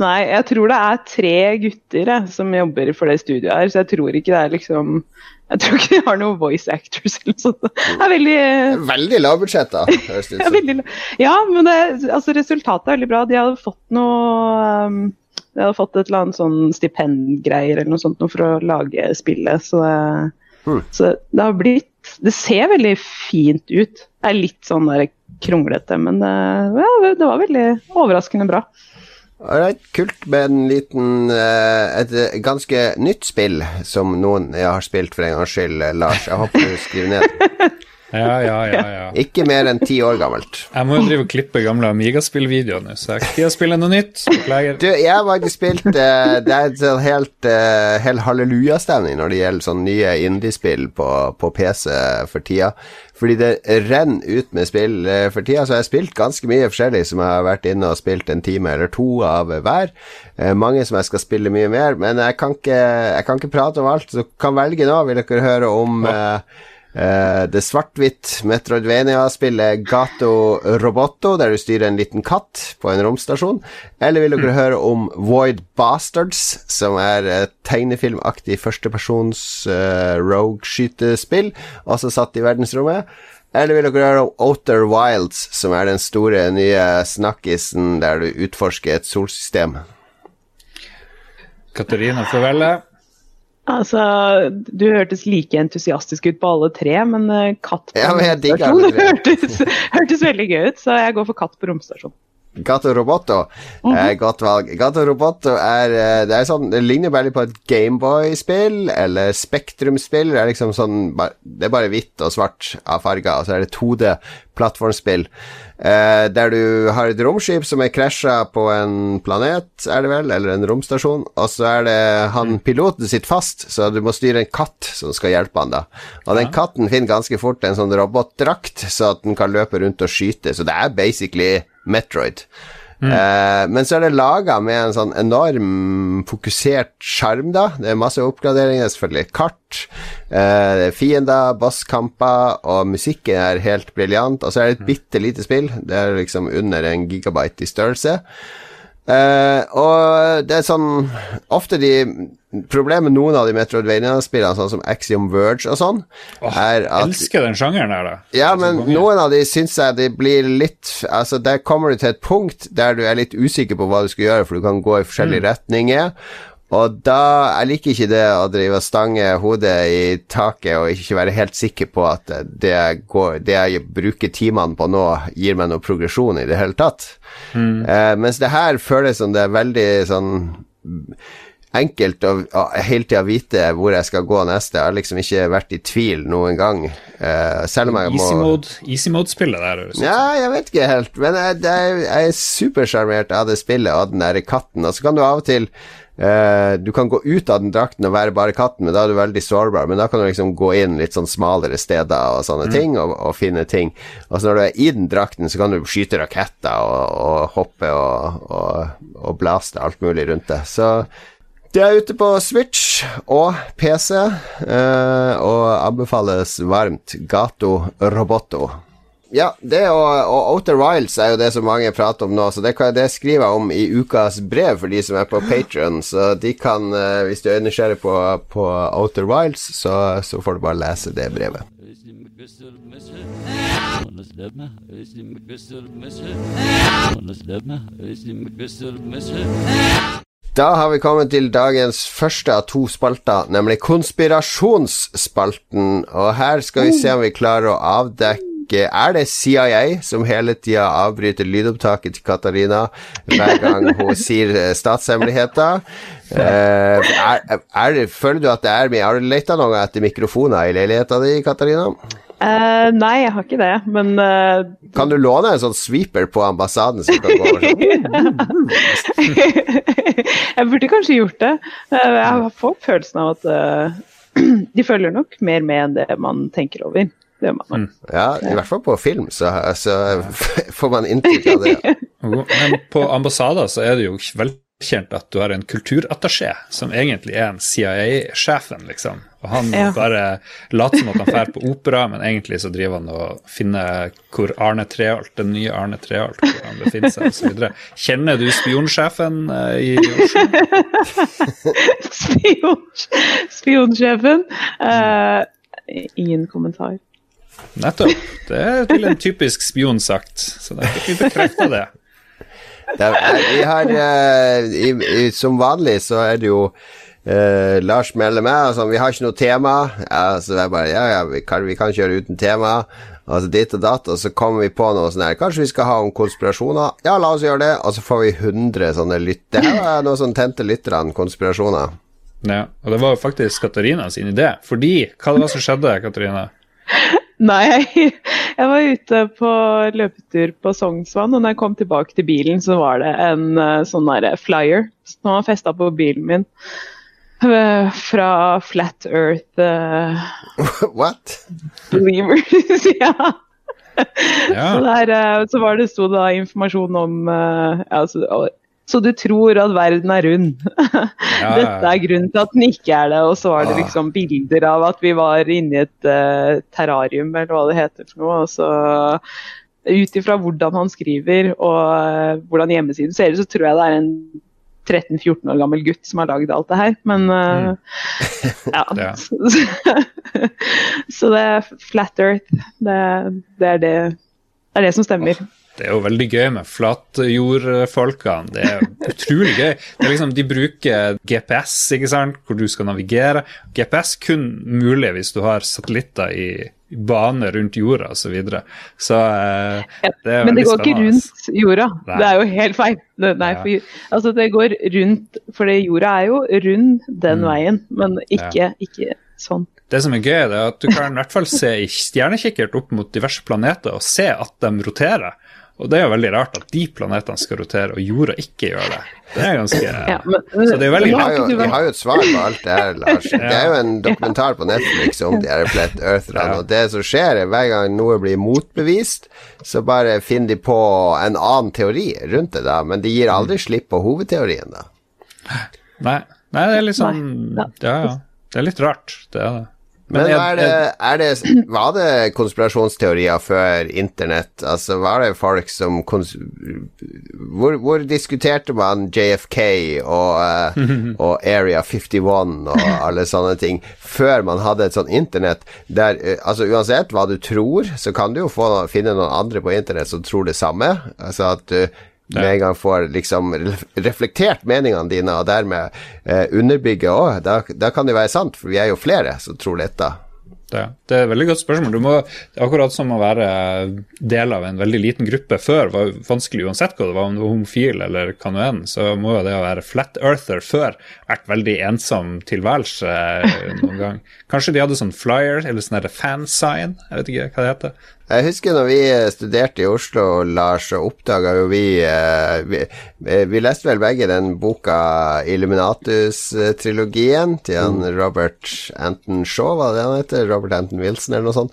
Nei, jeg tror det er tre gutter jeg, som jobber for det studioet her, så jeg tror ikke det er liksom Jeg tror ikke de har noen voice actors eller noe sånt. Det er veldig
Veldig lavbudsjett, da. høres det ut
Ja,
som.
veldig, ja, men det, altså, resultatet er veldig bra. De hadde fått noe um, De hadde fått et eller annet sånn stipendgreier eller noe sånt noe for å lage spillet. Så det,
Hmm.
så det har blitt Det ser veldig fint ut. Det er litt sånn der kronglete, men det, ja, det var veldig overraskende bra.
Alright, kult med en liten eh, Et eh, ganske nytt spill som noen jeg har spilt for en gangs skyld, eh, Lars. Jeg håper du skriver ned.
Ja, ja, ja. ja.
Ikke mer enn ti år gammelt.
Jeg må jo drive og klippe gamle Amiga-spillvideoer nå, så jeg har ikke tid å spille noe nytt. Beklager.
Du, jeg har faktisk spilt uh, Det er en sånn helt, uh, helt hallelujastemning når det gjelder sånne nye indiespill på, på PC for tida. Fordi det renner ut med spill eh, for tida, så jeg har spilt ganske mye forskjellig som jeg har vært inne og spilt en time eller to av hver. Eh, mange som jeg skal spille mye mer, men jeg kan ikke, jeg kan ikke prate om alt, så kan velge nå. Vil dere høre om eh, Eh, det svart-hvitt Metroidvania-spillet Gato Roboto, der du styrer en liten katt på en romstasjon. Eller vil dere høre om Void Bastards, som er et tegnefilmaktig førstepersons uh, rogue-skytespill, også satt i verdensrommet. Eller vil dere høre om Outer Wilds, som er den store nye snakkisen der du utforsker et solsystem?
Katarina får velge.
Altså, Du hørtes like entusiastisk ut på alle tre, men eh, katt på
Ja, men
romstasjon hørtes, hørtes veldig gøy ut, så jeg går for katt på romstasjon.
Gato Roboto er et godt valg. Gato Roboto er eh, Det er sånn Det ligner veldig på et Gameboy-spill eller Spektrum-spill. Det er liksom sånn Det er bare hvitt og svart av farger, og så er det 2D-plattformspill. Eh, der du har et romskip som er krasja på en planet, er det vel, eller en romstasjon, og så er det han piloten sitt fast, så du må styre en katt som skal hjelpe han da. Og den katten finner ganske fort en sånn robotdrakt, så at den kan løpe rundt og skyte, så det er basically Metroid. Eh, men så er det laga med en sånn enorm fokusert sjarm, da. Det er masse oppgraderinger, selvfølgelig. Kart, eh, det er fiender, bosskamper, og musikken er helt briljant. Og så er det et bitte lite spill. Det er liksom under en gigabyte i størrelse. Eh, og det er sånn Ofte de Problemet med noen av de Metroidvania-spillene, sånn som Axiom Verge og sånn, er at
Elsker den sjangeren her, da.
ja,
Det er så
men noen av de syns jeg de blir litt Altså, der kommer du til et punkt der du er litt usikker på hva du skal gjøre, for du kan gå i forskjellige retninger. Og da Jeg liker ikke det å drive og stange hodet i taket og ikke være helt sikker på at det jeg, går, det jeg bruker timene på nå, gir meg noe progresjon i det hele tatt. Eh, mens det her føles som det er veldig sånn enkelt å, hele tida vite hvor jeg skal gå neste. Jeg har liksom ikke vært i tvil noen gang. Uh, selv om jeg må
Easy mode, easy mode-spillet der. høres
ja, jeg vet ikke helt, men jeg, jeg, jeg er supersjarmert av det spillet og den der katten. Og så kan du av og til uh, Du kan gå ut av den drakten og være bare katten, men da er du veldig sårbar. Men da kan du liksom gå inn litt sånn smalere steder og sånne ting, og, og finne ting. Og så når du er i den drakten, så kan du skyte raketter og, og hoppe og, og, og blaste alt mulig rundt det. Så det er ute på Switch og PC, eh, og anbefales varmt. Gato Roboto. Ja, det og, og Outer Wilds er jo det som mange prater om nå, så det, kan, det skriver jeg om i ukas brev for de som er på Patron. Så de kan, eh, hvis du er nysgjerrig på, på Outer Wilds, så, så får du bare lese det brevet. Da har vi kommet til dagens første av to spalter, nemlig konspirasjonsspalten. Og her skal vi se om vi klarer å avdekke Er det CIA som hele tida avbryter lydopptaket til Katarina hver gang hun sier eh, statshemmeligheter? Eh, er, er føler du at det er mye Har du leta noe etter mikrofoner i leiligheta di, Katarina?
Uh, nei, jeg har ikke det, men uh,
Kan du låne en sånn sweeper på ambassaden som kan gå over sånn?
Jeg burde kanskje gjort det. Eh, Jeg har fått følelsen av at uh, de følger nok mer med enn det man tenker over. Det man nok.
Ja, i hvert fall på film, så, så får man inntrykk av det.
Men på ambassader så er det jo velkjent at du har en kulturattaché som egentlig er en CIA-sjefen, liksom. Og han
Ja.
bare later som at han drar på opera, men egentlig så driver han og finner hvor Arne Treholt, den nye Arne Treholt, hvor han befinner seg, osv. Kjenner du spionsjefen eh, i Oslo?
Spion, spionsjefen. Uh, ingen kommentar.
Nettopp. Det ville en typisk spion sagt, så da fikk vi bekrefta det.
Det er, vi har uh, i, i, Som vanlig så er det jo uh, Lars melder meg, altså, vi har ikke noe tema. Ja, så er bare Ja, ja, vi kan, vi kan kjøre uten tema. Altså ditt og datt, og så kommer vi på noe sånn her Kanskje vi skal ha om konspirasjoner? Ja, la oss gjøre det. Og så får vi 100 sånne lytter, Det her var noe som tente lytterne, konspirasjoner.
Ja, og det var jo faktisk Katarina sin idé. Fordi Hva det som skjedde, Katarina?
Nei, jeg, var ute på løpetur på Sognsvann, og når jeg kom tilbake til bilen, så var det en eh, sånn der flyer som var festa på bilen min. eh, Fra Flat Earth uh,
What?
Believers, ja.
Ja.
Så, der, så var det sto da informasjon om uh, ja, så, du tror at verden er rund.
Ja,
Dette er grunnen til at den ikke er det. Og så var det liksom bilder av at vi var inni et uh, terrarium, eller hva det heter for noe. Og så ut ifra hvordan han skriver og uh, hvordan hjemmesiden ser ut, så tror jeg det er en 13-14 år gammel gutt som har lagd alt det her. Men eh, ja.
Ja.
Så, det er flat earth. Det, det, er det, det er det som stemmer.
Det er jo veldig gøy med flatjordfolkene. Det er utrolig gøy. Det er liksom, De bruker GPS, ikke sant, hvor du skal navigere. GPS kun mulig hvis du har satellitter i bane rundt jorda osv. Så, videre. så eh,
Ja,
det er
Men det
går
går ikke rundt jorda.
Nei.
Det er jo helt feil. Nei,
Ja.
for, altså det går rundt, for jorda er jo rund den
Mm.
veien, men ikke, ikke sånn.
Det som er gøy, er at du kan i hvert fall se i stjernekikkert opp mot diverse planeter og se at de roterer. Og det er jo veldig rart at de planetene skal rotere, og jorda ikke gjør det. Det er ganske
Ja, men,
Så det er veldig
rart.
Vi vi har jo et svar på alt det her, Lars. Det er jo en dokumentar på Netflix om de her Flat Eartherne,
Ja.
og det som skjer, er hver gang noe blir motbevist, så bare finner de på en annen teori rundt det, da, men de gir aldri slipp på hovedteorien, da.
Nei, nei det er litt sånn Ja, ja. Det er litt rart, det er det.
Men
jeg-
er det, er det, var det konspirasjonsteorier før internett? Altså, var det folk som hvor, hvor diskuterte man JFK og, eh, og Area 51 og alle sånne ting før man hadde et sånt internett der eh, Altså, uansett hva du tror, så kan du jo få, finne noen andre på internett som tror det samme. Altså at du med en gang får liksom reflektert meningene dine, og dermed eh, underbygge òg, da, da kan det være sant, for vi er jo flere som tror dette.
Det, det er et veldig godt spørsmål. Du må, det akkurat som å være del av en veldig liten gruppe før var vanskelig uansett hva det var, om du var homofil eller hva nå enn. Så må jo det å være flat earther før vært veldig ensom tilværelse eh, noen gang. Kanskje de hadde sånn flyer eller sånn fansign, jeg vet ikke hva det heter.
Jeg husker når vi eh, studerte i Oslo, Lars, så oppdaga jo vi, eh, vi Vi leste vel begge den boka Illuminatus-trilogien til han Robert Anton Shaw, hva det han heter? Robert Anton Wilson, eller noe sånt.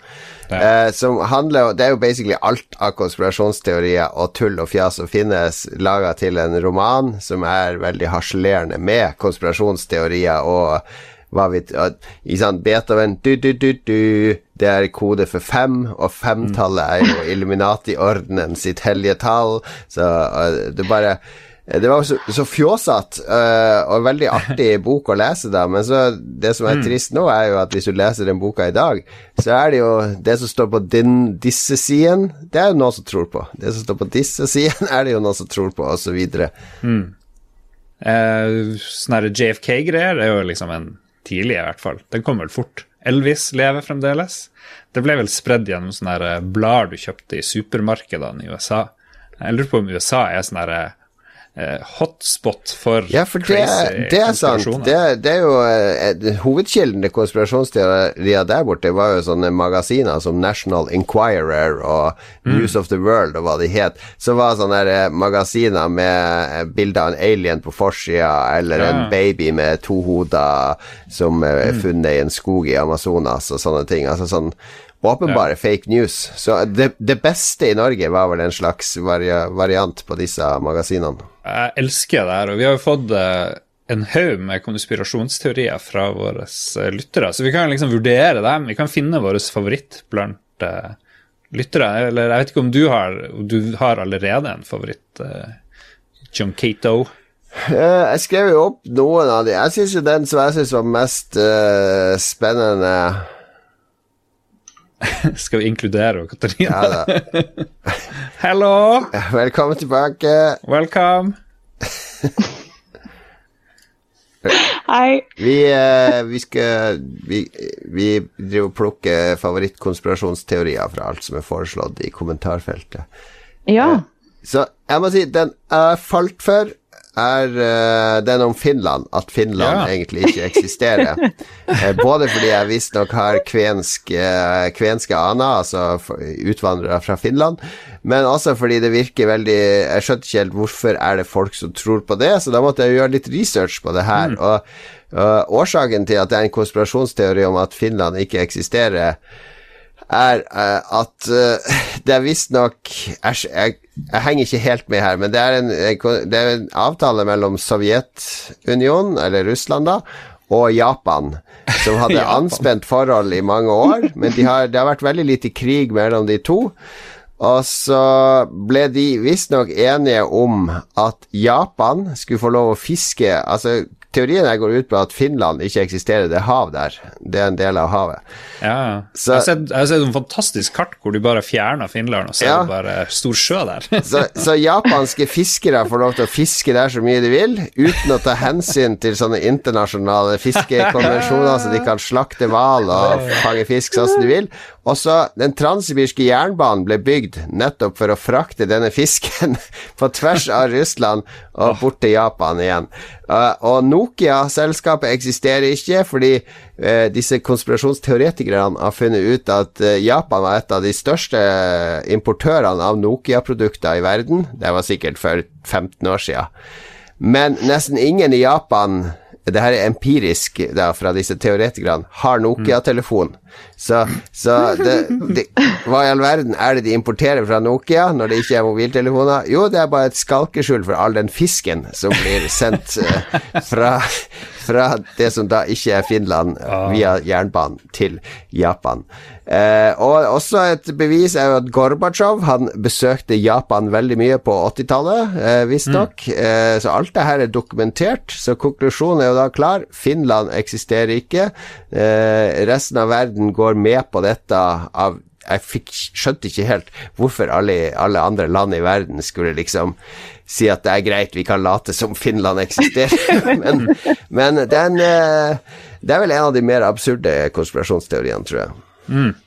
Eh, som handler Det er jo basically alt av konspirasjonsteorier og tull og fjas som finnes, laga til en roman som er veldig harselerende med konspirasjonsteorier og hva vet sånn Beethoven du, du, du, du, Det er kode for fem, og femtallet er jo Illuminati-ordenen sitt hellige tall. Så uh, det bare det var så, så fjåsete uh, og veldig artig bok å lese, da. Men så, det som er trist nå, er jo at hvis du leser den boka i dag, så er det jo det som står på din, disse siden, det er jo noen som tror på. Det som står på disse siden, er det jo noen som tror på, osv.
Eh, sånne JFK-greier er jo liksom en tidlig, i hvert fall. Den kom vel fort. Elvis lever fremdeles. Det ble vel spredd gjennom sånne eh, blader du kjøpte i supermarkedene i USA. Jeg lurer på om USA er sånn her eh, hotspot for
Ja, for det,
crazy
det er sant. Det, det er jo eh, Hovedkilden til konspirasjonsteorier der borte var jo sånne magasiner som National Enquirer og News of the World og hva de het. Som var sånne eh, magasiner med eh, bilde av en alien på forsida, eller en baby med to hoder som eh, er funnet i en skog i Amazonas og sånne ting. Altså sånn Åpenbare fake news. Så det, det beste i Norge var vel en slags variant på disse magasinene.
Jeg elsker det her, og vi har jo fått eh, en haug med konspirasjonsteorier fra våre eh, lyttere, så vi kan liksom vurdere dem. Vi kan finne vår favoritt blant uh, lyttere. Eller jeg vet ikke om du har Du har allerede en favoritt, uh, John Cato.
Jeg skrev jo opp noen av de. Jeg syns jo den som jeg syns var mest uh, spennende
Skal vi inkludere Katarina?
ja, da.
Hello!
Velkommen tilbake.
Welcome!
Hei.
Vi, eh, vi skal Vi, vi driver og plukker favorittkonspirasjonsteorier fra alt som er foreslått i kommentarfeltet.
Ja.
Så jeg må si, den jeg falt for, er uh, den om Finland. At Finland
Ja.
egentlig ikke eksisterer. Eh, både fordi jeg visstnok har kvensk, uh, kvenske aner, altså utvandrere fra Finland, men også fordi det virker veldig Jeg skjønte ikke helt hvorfor er det folk som tror på det, så da måtte jeg gjøre litt research på det her. Og, og årsaken til at det er en konspirasjonsteori om at Finland ikke eksisterer, er eh, at eh, det er visstnok Æsj, jeg, jeg henger ikke helt med her, men det er en, det er en avtale mellom Sovjetunionen, eller Russland, da, og Japan, som hadde
Japan.
anspent forhold i mange år, men de har, det har vært veldig lite krig mellom de to. Og så ble de visstnok enige om at Japan skulle få lov å fiske Altså, teorien her går ut på at Finland ikke eksisterer, det er hav der. Det er en del av havet.
Ja.
Så-
jeg har sett, jeg har sett en fantastisk kart hvor du bare fjerner Finland, og så
Ja.
er det bare stor sjø der.
Så, så japanske fiskere får lov til å fiske der så mye de vil, uten å ta hensyn til sånne internasjonale fiskekonvensjoner, så de kan slakte hval og fange fisk sånn som de vil. Og så Den transsibirske jernbanen ble bygd nettopp for å frakte denne fisken på tvers av Russland og bort til Japan igjen. Uh, og Nokia-selskapet eksisterer ikke fordi uh, disse konspirasjonsteoretikerne har funnet ut at uh, Japan var et av de største importørene av Nokia-produkter i verden. Det var sikkert for 15 år siden. Men nesten ingen i Japan det her er empirisk da, fra disse teoretikerne, har Nokia-telefon. Så, så det, det, hva i all verden er det de importerer fra Nokia når det ikke er mobiltelefoner? Jo, det er bare et skalkeskjul for all den fisken som blir sendt uh, fra, fra det som da ikke er Finland, via jernbanen til Japan. Eh, og også et bevis er jo at Gorbatsjov han besøkte Japan veldig mye på 80-tallet, eh, visstnok. Eh, så alt det her er dokumentert. Så konklusjonen er jo da klar. Finland eksisterer ikke. Eh, resten av verden går med på dette av jeg fikk, skjønte ikke helt hvorfor alle, alle andre land i verden skulle liksom si at det er greit, vi kan late som Finland eksisterer. men men den, eh, det er vel en av de mer absurde konspirasjonsteoriene, tror jeg.
Jeg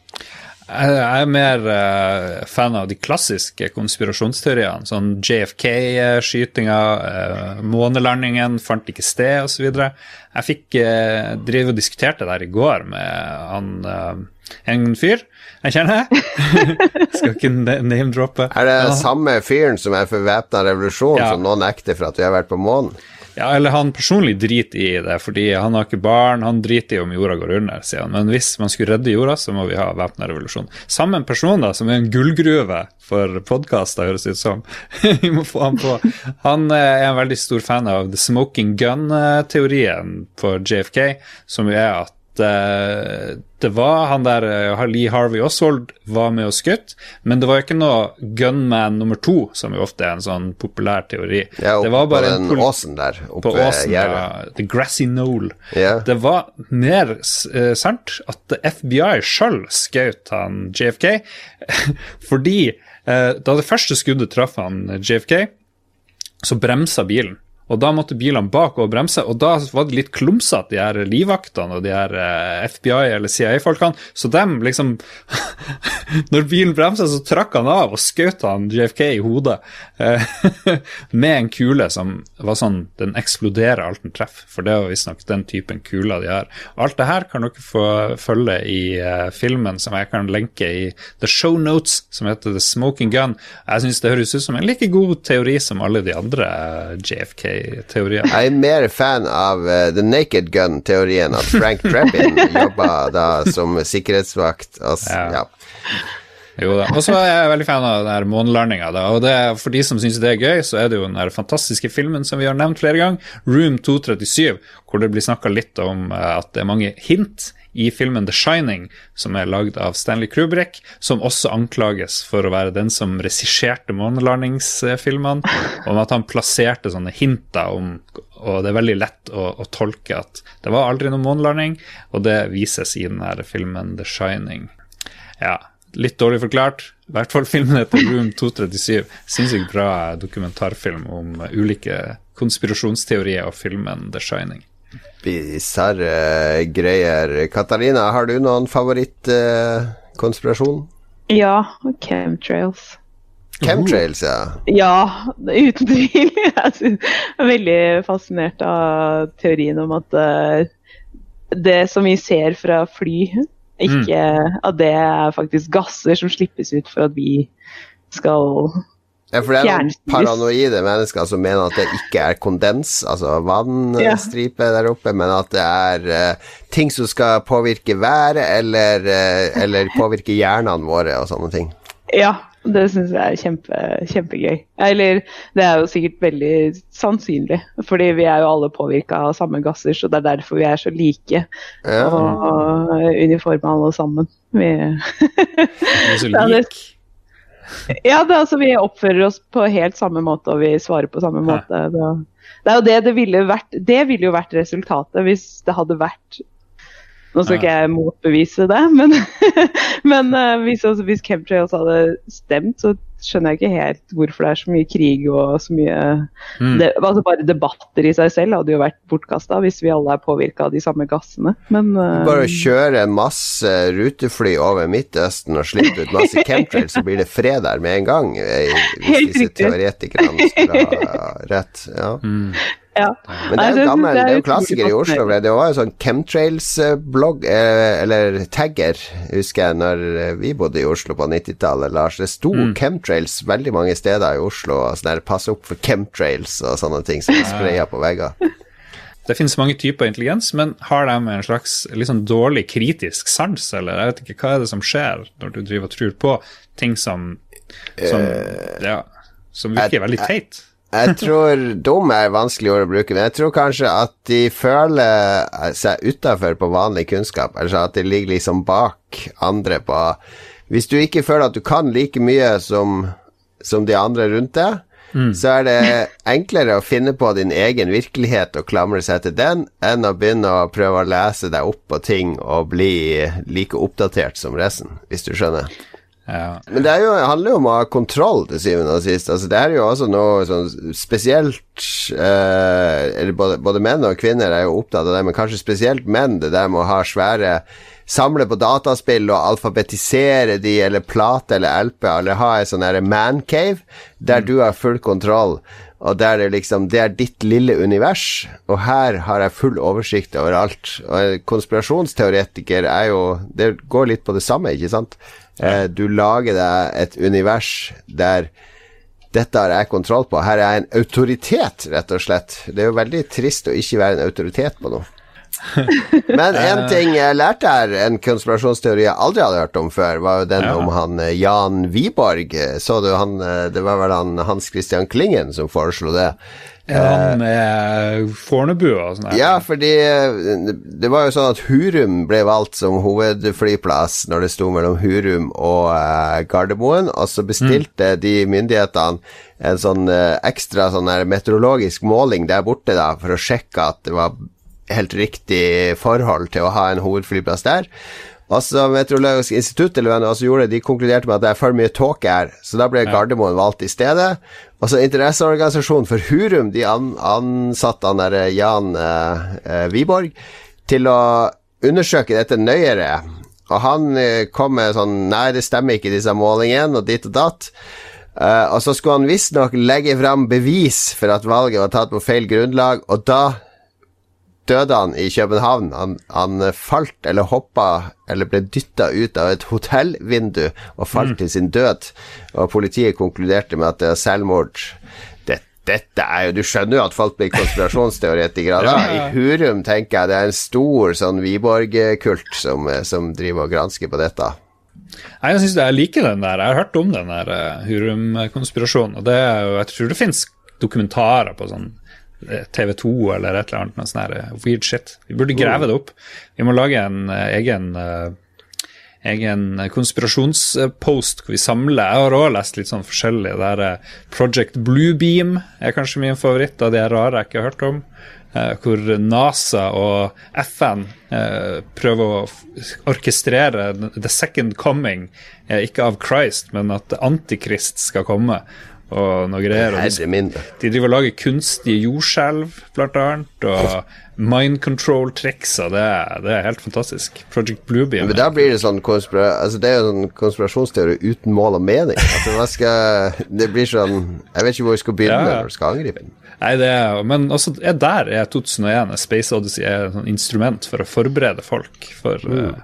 jeg er mer uh, fan av de klassiske konspirasjonsteoriene, sånn JFK-skytinga, uh, månelandingen fant ikke sted, osv. Jeg fikk uh, drive og diskuterte det der i går med han, eh, en fyr jeg kjenner. Skal ikke name-droppe.
Er det
Ja.
samme fyren som er for væpna revolusjon,
Ja.
som nå nekter for at vi har vært på månen?
Ja, eller han personlig driter i det, fordi han har ikke barn, han driter i om jorda går under, sier han. Men hvis man skulle redde jorda, så må vi ha væpna revolusjon. Samme person, da, som er en gullgruve for podkaster, høres det ut som. vi må få han på. Han eh, er en veldig stor fan av the smoking gun-teorien for JFK, som jo er at eh, det var han der uh, Lee Harvey Oswald var med og skutt, men det var jo ikke noe gunman nummer to, som jo ofte er en sånn populær teori.
Ja,
det var bare en
den åsen der, oppe
på åsen, ja, The Grassy Knoll.
Ja.
Det var mer uh, sant at FBI sjøl skjøt han JFK fordi da det første skuddet traff han JFK, så bremsa bilen. Og da måtte bilene bak og bremse, og da var det litt klumsete, de her livvaktene og de her eh, FBI- eller CIA-folkene. Så dem liksom Når bilen bremsa, så trakk han av og skjøt han JFK i hodet eh, med en kule som var sånn Den eksploderer alt den treffer, for det var visstnok den typen kuler de har. Alt det her kan dere få følge i eh, filmen som jeg kan lenke i The Show Notes, som heter The Smoking Gun. Jeg syns det høres ut som en like god teori som alle de andre eh, JFK-teoriene.
Jeg er mer fan av uh, The Naked Gun-teorien, at Frank Trebin jobba da som sikkerhetsvakt. Altså,
Ja.
ja.
Jo da. Og så er jeg veldig fan av den månelandinga. Og det, for de som syns det er gøy, så er det jo den her fantastiske filmen som vi har nevnt flere ganger, Room 237, hvor det blir snakka litt om eh, at det er mange hint i filmen The Shining, som er lagd av Stanley Kubrick, som også anklages for å være den som regisserte månelandingsfilmene, om at han plasserte sånne hinter om Og det er veldig lett å, å tolke at det var aldri noen månelanding, og det vises i den her filmen The Shining. Ja, litt dårlig forklart. I hvert fall filmen heter Room 237. Sinnssykt bra dokumentarfilm om ulike konspirasjonsteorier og filmen The Shining.
Bisarre greier. Katarina, har du noen favorittkonspirasjon?
Ja, chemtrails.
Chemtrails, ja.
Ja, uten tvil. Jeg er veldig fascinert av teorien om at eh, det som vi ser fra fly, ikke at det er faktisk gasser som slippes ut for at vi skal
Ja, for det er noen paranoide mennesker som mener at det ikke er kondens, altså vannstripe der oppe, men at det er uh, ting som skal påvirke været, eller, uh, eller påvirke hjernene våre og sånne ting.
Ja, det syns jeg er kjempe, kjempegøy. Eller det er jo sikkert veldig sannsynlig, fordi vi er jo alle påvirka av samme gasser, så det er derfor vi er så like
Ja.
og uniforme alle sammen. Vi
er så
Ja, det-
lik.
Ja, det, altså, vi oppfører oss på helt samme måte, og vi svarer på samme måte. Det, det er jo det det ville vært Det ville jo vært resultatet hvis det hadde vært Nå skal ikke jeg motbevise det, men, men eh, hvis, altså, hvis chemtrails hadde stemt, så skjønner jeg ikke helt hvorfor det er så mye krig og så mye
Mm.
det, altså Bare debatter i seg selv hadde jo vært bortkasta hvis vi alle er påvirka av de samme gassene. Men uh,
Bare å kjøre masse rutefly over Midtøsten og slippe ut masse chemtrails, så blir det fred der med en gang, eh, hvis disse teoretikerne skulle ha rett. Ja.
Ja.
Men det er jo gammel, det er jo klassiker i Oslo. Det var jo sånn chemtrails-blogg, eh, eller tagger, husker jeg, når eh, vi bodde i Oslo på 90-tallet, Lars. Det sto
Mm.
chemtrails veldig mange steder i Oslo, sånn der pass opp for chemtrails og sånne ting som er spraya på vegger.
Det finnes mange typer intelligens, men har de en slags sånn dårlig kritisk sans, eller jeg vet ikke, hva er det som skjer når du driver og tror på ting som, som ja, som virker veldig teit?
Jeg tror dum er vanskelig ord å bruke, men jeg tror kanskje at de føler seg utafor på vanlig kunnskap. Altså at de ligger liksom bak andre på Hvis du ikke føler at du kan like mye som, som de andre rundt deg, så er det enklere å finne på din egen virkelighet og klamre seg til den, enn å begynne å prøve å lese deg opp på ting og bli like oppdatert som resten, hvis du skjønner.
Ja.
Men det jo, handler jo om å ha kontroll til syvende og sist. Altså, det er jo også noe sånn spesielt eh, eller både, både menn og kvinner er jo opptatt av det, men kanskje spesielt menn, det der med å ha svære Samle på dataspill og alfabetisere de, eller plate eller LP, eller ha en sånn mancave der du har full kontroll. Og der det liksom Det er ditt lille univers, og her har jeg full oversikt over alt. Og konspirasjonsteoretiker er jo Det går litt på det samme, ikke sant? Eh, du lager deg et univers der dette har jeg kontroll på. Her er jeg en autoritet, rett og slett. Det er jo veldig trist å ikke være en autoritet på noe. Men en ting jeg lærte her, en konspirasjonsteori jeg aldri hadde hørt om før, var jo den
Ja.
om han eh, Jan Wiborg. Så du han eh, Det var vel han Hans Christian Klingen som foreslo det.
Han med Fornebu og sånn.
Ja, fordi eh, det var jo sånn at Hurum ble valgt som hovedflyplass når det sto mellom Hurum og eh, Gardermoen, og så bestilte de myndighetene en sånn eh, ekstra sånn meteorologisk måling der borte da, for å sjekke at det var helt riktig forhold til å ha en hovedflyplass der. Og så Meteorologisk institutt eller hva som gjorde det, de konkluderte med at det er for mye tåke her, så da ble Gardermoen valgt i stedet. Og så interesseorganisasjonen for Hurum, de an, ansatte han der Jan eh, eh, Wiborg til å undersøke dette nøyere. Og han eh, kom med sånn Nei, det stemmer ikke, disse målingene, og ditt og datt. Uh, og så skulle han visstnok legge fram bevis for at valget var tatt på feil grunnlag, og da døde han i København. Han, han falt eller hoppa eller ble dytta ut av et hotellvindu og falt til sin død. Og politiet konkluderte med at det er selvmord. Det, dette er jo Du skjønner jo at folk blir konspirasjonsteoretikere. I Hurum tenker jeg det er en stor sånn Wiborg-kult som, som driver og gransker på dette.
Nei, Jeg synes jeg liker den der. Jeg har hørt om den der eh, Hurum-konspirasjonen. Og det er jo, jeg tror det finnes dokumentarer på sånn eh, TV2 eller et eller annet med sånn eh, weird shit. Vi burde grave det opp. Vi må lage en eh, egen eh, egen konspirasjonspost hvor vi samler Jeg har også lest litt sånn forskjellig. Eh, Project Bluebeam er kanskje min favoritt av de rare jeg ikke har hørt om. Hvor NASA og FN prøver å orkestrere the second coming, ikke av Christ, men at Antikrist skal komme. Og noe greier. Og de, de driver og lager kunstige jordskjelv, blant annet. Og mind control-triks, og det, det er helt fantastisk. Project Bluebee.
Men der blir det sånn konspira altså Det er jo sånn konspirasjonsteori uten mål og mening. Altså skal Det blir sånn Jeg vet ikke hvor vi skal begynne
Ja.
når vi skal angripe den.
Nei, det er, men også er der er 2001 Space Odyssey er et sånt instrument for å forberede folk for uh,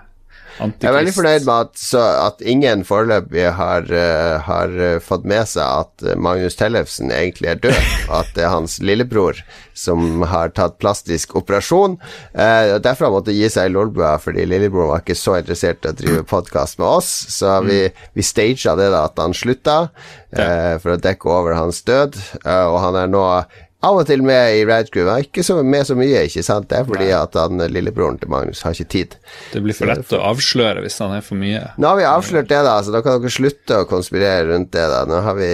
antikrist.
Jeg er veldig fornøyd med at, så, at ingen foreløpig har, uh, har eh, fått med seg at Magnus Tellefsen egentlig er død, og at det er hans lillebror som har tatt plastisk operasjon. Uh, og derfor han måttet gi seg i Lolbua, fordi lillebror var ikke så interessert i å drive podkast med oss. Så vi, vi stagea det da at han slutta, uh, for å dekke over hans død, og han er nå av og til med i Radcrew. Han er ikke så, med så mye, ikke sant? Det er fordi at han lillebroren til Magnus har ikke tid.
Det blir for lett å avsløre hvis han er for mye.
Nå har vi avslørt det, da, så da kan dere slutte å konspirere rundt det. da Nå har vi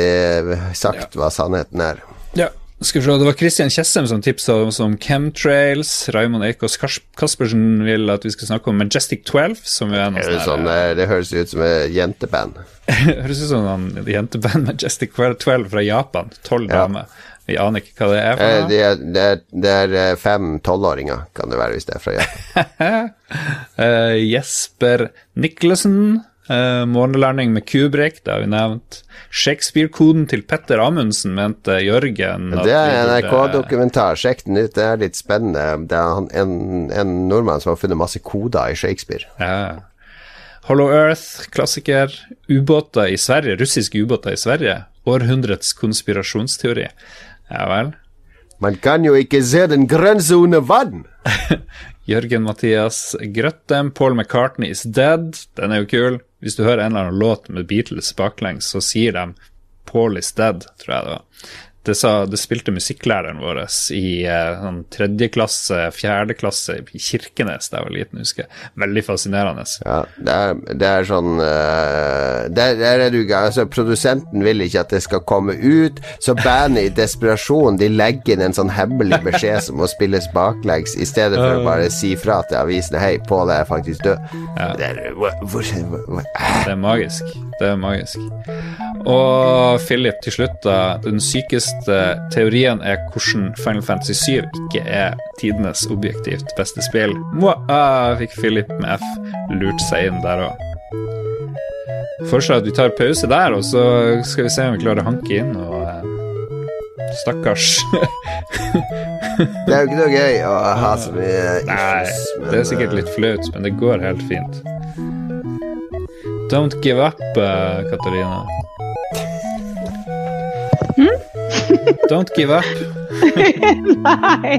sagt sagt hva sannheten er.
Ja. Skal vi se, Det var Christian Tjessem som tipsa oss om chemtrails. Raymond Eikås Kaspersen vil at vi skal snakke om Majestic 12, som er noe
er
sånn
eh, det høres ut som et jenteband.
Høres ut som en jenteband Majestic 12 fra Japan. Tolv
Ja.
damer. Vi aner ikke hva det er.
Eh,
for noe.
Det er, det er, det er eh, fem tolvåringer, kan det være, hvis det er fra Japan.
uh, Jesper Niklesen. Uh, månelanding med Kubrik, det har vi nevnt. Shakespeare-koden til Petter Amundsen, mente Jørgen.
Det er en NRK-dokumentar. Sjekk den ut, det er litt spennende. Det er en, en nordmann som har funnet masse koder i Shakespeare.
Ja. Hollow Earth, klassiker. Ubåter i Sverige, russiske ubåter i Sverige. Århundrets konspirasjonsteori. Ja vel.
Man kan jo ikke se den grense under vann!
Jørgen Mathias Grøttem, Paul McCartney is dead. Den er jo kul. Hvis du hører en eller annen låt med Beatles baklengs, så sier de Paul is dead, tror jeg det var. Det, sa, det spilte musikklæreren vår i eh, sånn tredje klasse, fjerde klasse i Kirkenes da jeg var liten, husker jeg. Veldig fascinerende.
Ja, det er, det er sånn uh, der, der er du altså, Produsenten vil ikke at det skal komme ut, så bandet i desperasjon De legger inn en sånn hemmelig beskjed som må spilles baklengs, i stedet for å bare si fra til avisene Hei, Pål er faktisk død. Det er, hvor, hvor, hvor,
Det er magisk. Det er magisk. Og Philip, til slutt, da. Den sykeste teorien er hvordan Final Fantasy 7 ikke er tidenes objektivt beste spill. Mwah! Ah, fikk Philip med F lurt seg inn der òg. Foreslår at vi tar pause der, og så skal vi se om vi klarer å hanke inn og eh, Stakkars.
Det er jo ikke noe gøy å ha så mye issues, Nei,
det er sikkert
uh,
litt flaut, men det går helt fint. Don't give up, eh, Katarina. Don't give up.
Nei,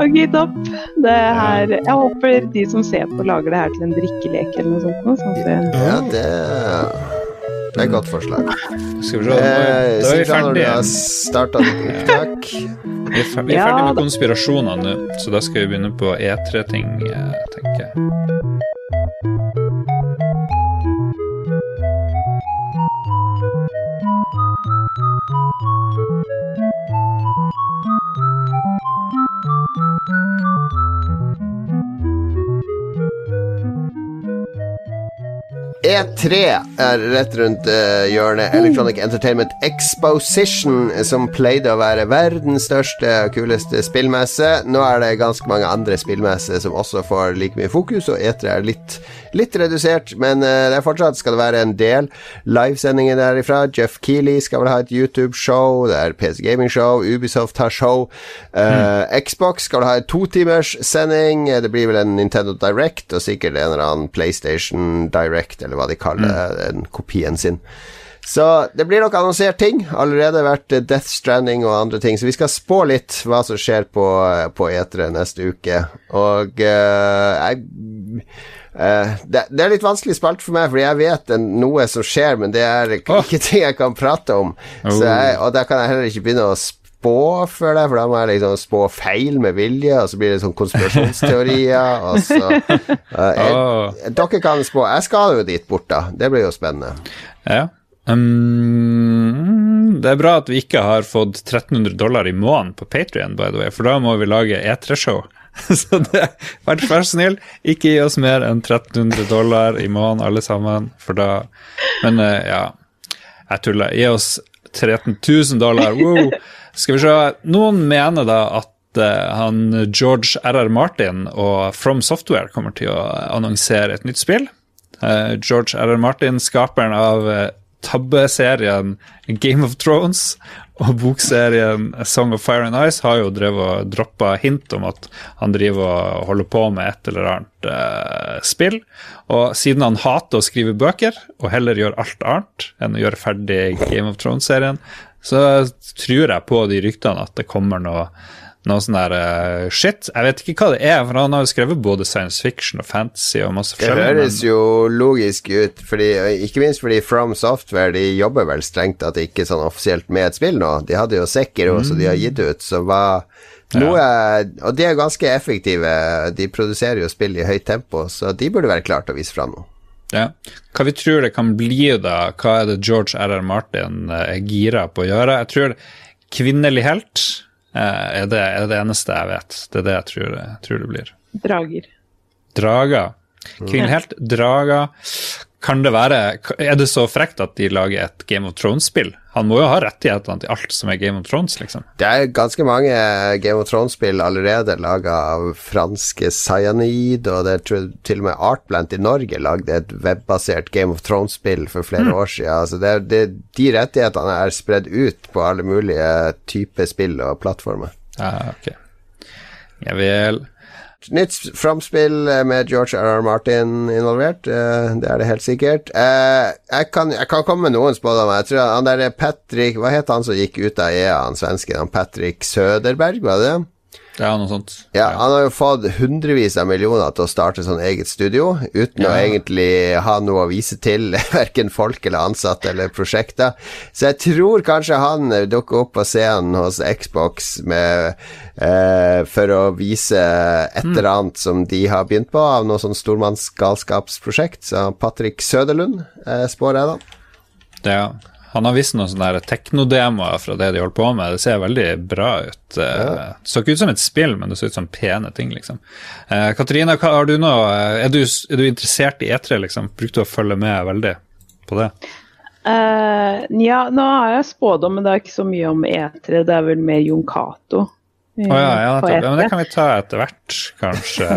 og gitt opp. Det her Jeg håper de som ser på, lager det her til en drikkelek eller noe sånt. Sånn at
Ja, det det er et godt forslag.
Skal vi se, da
Eh,
da er vi
fra når du
ferdige.
har starta ditt opptak.
Vi er er ferdige med konspirasjonene nå, så da skal vi begynne på E3-ting, eh, tenker jeg.
E3 er rett rundt uh, hjørnet. Electronic Entertainment Exposition, som pleide å være verdens største og kuleste spillmesse. Nå er det ganske mange andre spillmesser som også får like mye fokus, og E3 er litt, litt redusert. Men eh, det er fortsatt skal det være en del livesendinger derifra. Jeff Keeley skal vel ha et YouTube-show, det er PC Gaming Show, Ubisoft har show. Eh, Xbox skal vel ha en totimers sending. Det blir vel en Nintendo Direct, og sikkert en eller annen PlayStation Direct, eller hva de kaller den kopien sin. Så det blir nok annonsert ting. Allerede vært eh, Death Stranding og andre ting. Så vi skal spå litt hva som skjer på, på E3 neste uke. Og uh, jeg eh, det, det er litt vanskelig spalt for meg, fordi jeg vet en, noe som skjer, men det er ikke
oh.
ting jeg kan prate om. Så jeg, og da kan jeg heller ikke begynne å spå for det, for da må jeg liksom spå feil med vilje, og så blir det sånn konspirasjonsteorier, og så uh, jeg,
oh.
Dere kan spå. Jeg skal jo dit bort, da. Det blir jo spennende.
Ja. Um, det er bra at vi ikke har fått 1300 dollar i måneden på Patrion, by the way, for da må vi lage E3-show. Så det, vær vær så snill, ikke gi oss mer enn 1300 dollar i måneden, alle sammen, for da Men eh, ja, jeg tuller. Gi oss 13 000 dollar. Wow. Skal vi se. Noen mener da at eh, han George RR Martin og From Software kommer til å annonsere et nytt spill. Eh, George R.R. Martin, skaperen av tabbeserien Game of Thrones og bokserien Song of Fire and Ice, har jo drevet droppa hint om at han driver og holder på med et eller annet eh, spill. Og siden han hater å skrive bøker, og heller gjør alt annet enn å gjøre ferdig Game of Thrones-serien, så tror jeg på de ryktene at det kommer noe noe sånn der uh, shit. Jeg vet ikke hva det er, for han har jo skrevet både science fiction og fantasy og masse
Det
forskjellig.
høres jo logisk ut, fordi, ikke minst fordi From Software de jobber vel strengt at det ikke er sånn offisielt med et spill nå. De hadde jo Sekiro, så de har gitt ut, så hva noe Og de er ganske effektive. De produserer jo spill i høyt tempo, så de burde være klare til å vise fram noe.
Ja. Hva vi tror det kan bli, da? Hva er det George R.R. Martin eh, er gira på å gjøre? Jeg tror kvinnelig helt er, det, er det eneste jeg vet. Det er det jeg tror, jeg tror det blir.
drager.
Drager. Kvinnelig helt, drager. Kan det være Er det så frekt at de lager et Game of Thrones-spill? Han må jo ha rettighetene til alt som er Game of Thrones, liksom.
Det er ganske mange Game of Thrones-spill allerede laga av franske Cyanide, og det er tror jeg til og med Artplant i Norge lagde et webbasert Game of Thrones-spill for flere år siden. Altså det, det, de rettighetene er spredd ut på alle mulige typer spill og plattformer.
Ja, ok. Ja vel.
Nytt framspill eh, med George R.R. Martin involvert, eh, det er det helt sikkert. Eh, Jeg kan, jeg kan komme med noen spådommer. Jeg tror han der Patrick Hva het han som gikk ut av EA, han svensken? Patrick Søderberg, var det det?
Ja, noe sånt.
Ja, Han har jo fått hundrevis av millioner til å starte sånn eget studio, uten å egentlig ha noe å vise til, verken folk eller ansatte eller prosjekter. Så jeg tror kanskje han dukker opp på scenen hos Xbox med, eh, for å vise et
Mm.
eller annet som de har begynt på, av noe sånn stormannsgalskapsprosjekt. Så Patrick Søderlund eh, spår jeg, da.
Ja. Han har visst noen sånne teknodemoer fra det de holder på med. Det ser veldig bra ut. Ja. Det så ikke ut som et spill, men det så ut som pene ting, liksom. Eh, Katarina, har du noe, er du, er du interessert i E3, liksom? Brukte du å følge med veldig på det?
Uh, ja, nå har jeg spådom, men det er ikke så mye om E3. Det er vel mer Jon Cato. eh,
Å ja, ja, ja, men det kan vi ta etter hvert, kanskje.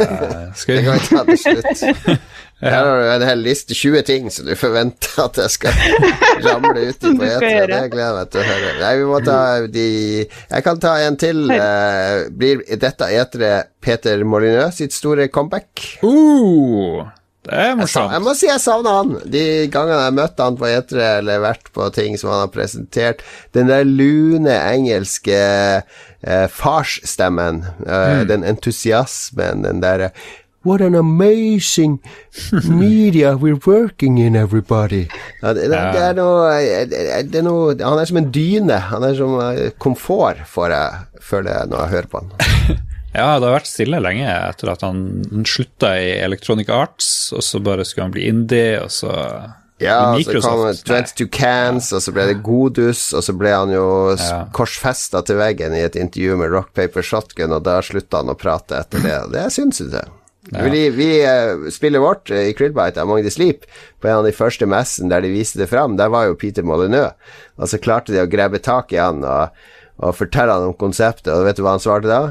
Skal
Det
vi
kan vi ta til slutt. Her har du en hel liste, 20 ting som du forventer at jeg skal ramle ut i på etere. Det gleder jeg meg til å høre. Nei, vi må ta de Jeg kan ta en til. Eh, blir dette etere Peter Molyneux sitt store comeback?
Uh, det er
Jeg, jeg må si jeg savner han. De gangene jeg møtte han på etere eller vært på ting som han har presentert. Den der lune engelske eh, farsstemmen. Eh, Den entusiasmen, den derre What an amazing media we're working in, everybody. Ja, det, det, det, er noe, eh, det er noe Han er som en dyne. Han er som eh, komfort, får jeg føler jeg når jeg hører på han.
Ja, det har vært stille lenge etter at han slutta i Electronic Arts, og så bare skulle han bli indie, og så
Ja, så kom
Microsoft.
22 Cans, og så ble det Godus, og så ble han jo
Ja.
korsfesta til veggen i et intervju med Rock Paper Shotgun, og da slutta han å prate etter det. Det syns jeg. Vi, vi eh, spiller vårt eh, i Krillbite Among the Sleep på en av de første messene der de viste det fram. Der var jo Peter Molyneux, og så klarte de å grabbe tak i han og, og fortelle han om konseptet, og vet du hva han svarte da?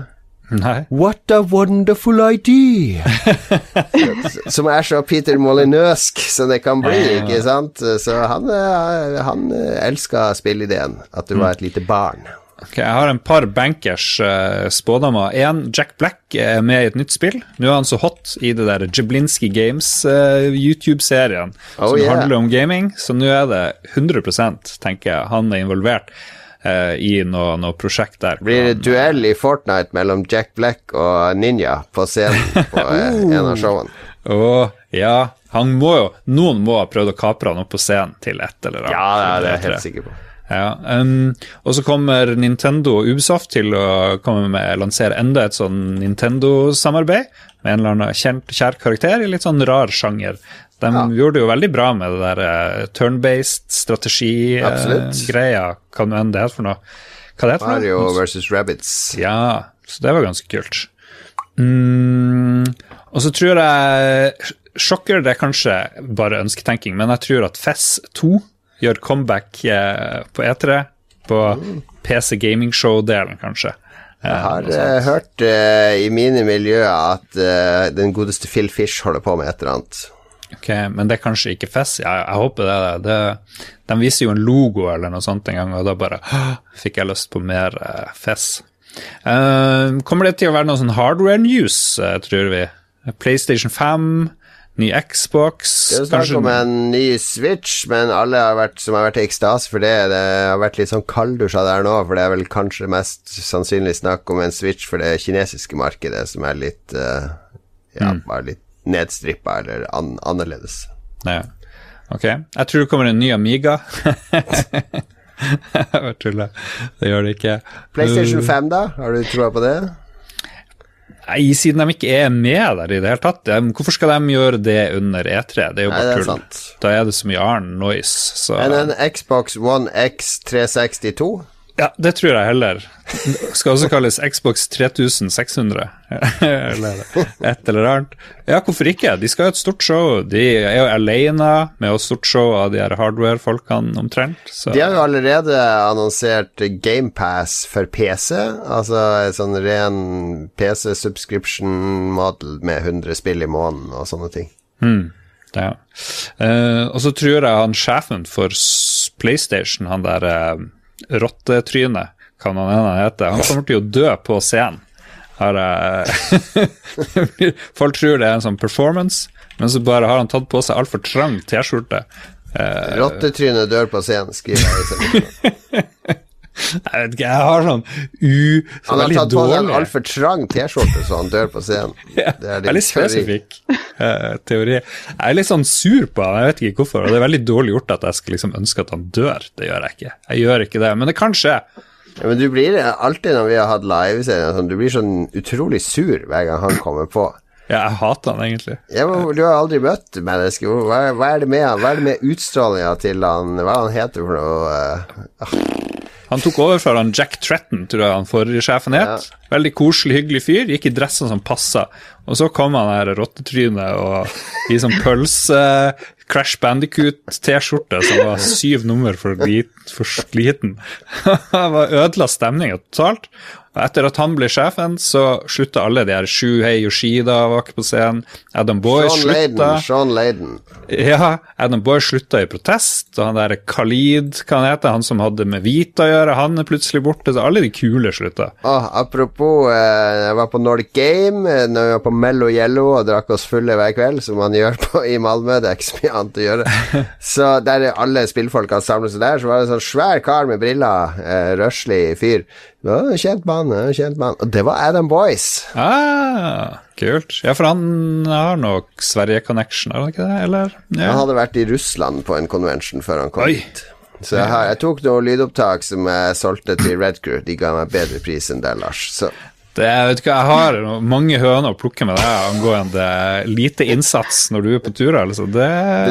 Nei.
What a wonderful idea! som er så Peter Molyneuxsk som det kan bli, ikke sant? Så han, eh, han elska spillideen, at du var et lite barn.
Ok, jeg har en par bankers uh, spådommer. En, Jack Black er med i et nytt spill. Nå er han så hot i det der Jablinski Games eh, YouTube-serien
Oh,
som
yeah.
handler om gaming, så nå er det 100% tenker jeg, han er involvert uh, i noe, noe prosjekt der.
Blir det duell i Fortnite mellom Jack Black og Ninja på scenen på eh, en av showene?
Oh, ja, han må jo Noen må ha prøvd å kapre han opp på scenen til et eller annet.
Ja, det er jeg helt sikker på.
Ja, um, og så kommer Nintendo og Ubisoft til å komme med, lansere enda et sånn Nintendo-samarbeid med en eller annen kjent, kjær karakter i litt sånn rar sjanger. De gjorde det jo veldig bra med det der uh, turn-based strategi-greia, hva nå enn det heter for noe. Hva det heter for
Mario
noe?
versus Rabbits.
Ja, så det var ganske kult. Mm, og så tror jeg Sjokker det er kanskje bare ønsketenking, men jeg tror at FES 2 gjør comeback eh, på E3. På PC Gaming Show-delen, kanskje. Eh,
Jeg har
uh,
eh, hørt uh, i mine miljøer at uh, den godeste Phil Fish holder på med et eller annet.
Ok, Men det er kanskje ikke FES? Jeg, jeg håper det. det. De viser jo en logo eller noe sånt en gang, og da bare fikk jeg lyst på mer eh, FES. Eh, kommer det til å være noe sånn hardware news, eh, tror vi? PlayStation 5, ny Xbox
Det er jo snakk om en ny Switch, men alle har vært, som har vært i ekstase for det, det har vært litt sånn kalddusja der nå, for det er vel kanskje mest sannsynlig snakk om en Switch for det kinesiske markedet, som er litt uh, Ja, bare litt nedstrippa eller an annerledes.
Ja. Ok. Jeg tror det kommer en ny Amiga. Jeg bare tuller. Det gjør det ikke.
PlayStation 5, da? Har du troa på det?
Nei, siden de ikke er med der i det hele tatt. Hvorfor skal de gjøre det under E3? Det er jo
Nei,
bare
det er
tull. Da er det så mye annen noise. Så
Men en Xbox One X 362?
Ja, det tror jeg heller. Det skal også kalles Xbox 3600, eller et eller annet. Ja, hvorfor ikke? De skal ha et stort show. De er jo alene med et stort show av de her hardware-folkene omtrent. Så.
De har jo allerede annonsert GamePass for PC, altså en sånn ren PC-subscription model med 100 spill i måneden og sånne ting.
Ja. Uh, og så tror jeg han sjefen for PlayStation, han der uh, rottetrynet, kan han ene han heter, han kommer til å dø på scenen. Folk tror det er en sånn performance, men så bare har han tatt på seg altfor trang T-skjorte. Eh,
Rottetrynet dør på scenen, skriver jeg.
Jeg vet ikke, jeg har sånn u... Så
Han har tatt på seg en altfor trang T-skjorte, så han dør på scenen.
Ja,
Det er
litt spesifikk uh, teori. Jeg er litt sånn sur på han, jeg vet ikke hvorfor. Og det er veldig dårlig gjort at jeg skal liksom ønske at han dør. Det gjør jeg ikke. Jeg gjør ikke det, men det kan skje.
Ja, men du blir alltid når vi har hatt liveserier, sånn, du blir sånn utrolig sur hver gang han kommer på.
Ja, jeg hater han egentlig.
Ja, men Du har aldri møtt mennesket. Hva, hva er det med han? Hva er det med utstrålinga til han Hva er han heter for noe? eh,
Han tok over fra han Jack Tretton, tror jeg han forrige sjefen het. Veldig koselig, hyggelig fyr. Gikk i dressen som passa. Og så kom han her rottetrynet og i sånn pølse Crash Bandicoot-T-skjorte som var syv nummer for, glit, for sliten. Var ødela stemninga totalt. Og etter at han ble sjefen, så slutta alle de her Shuhei Yoshida var ikke på scenen. Adam Boy
Sean
slutta.
Layden. Sean Layden.
Ja, Adam Boy slutta i protest, og han der Khalid, hva han heter, han som hadde med Vita å gjøre, han er plutselig borte, så alle de kule slutta.
Åh, apropos, eh, jeg var på Nordic Game eh, når jeg var på Mello Yellow og drakk oss fulle hver kveld, som man gjør på, i Malmö. Det er ikke så mye annet å gjøre. Så der er alle spillfolka samlet seg der, så var det en sånn svær kar med briller, eh, røslig fyr. Ja, kjent mann, ja, kjent mann. Og det var Adam Boyce.
Ah, kult. Ja, for han har nok Sverige-connection, har han ikke det, eller? Ja.
Han hadde vært i Russland på en convention før han kom
Oi.
hit. Så jeg, har, jeg tok noen lydopptak som jeg solgte til Red Crew. De ga meg bedre pris enn det, Lars. Så
Det, vet ikke, jeg har mange høner å plukke med deg angående lite innsats når du er på turer, altså. Det,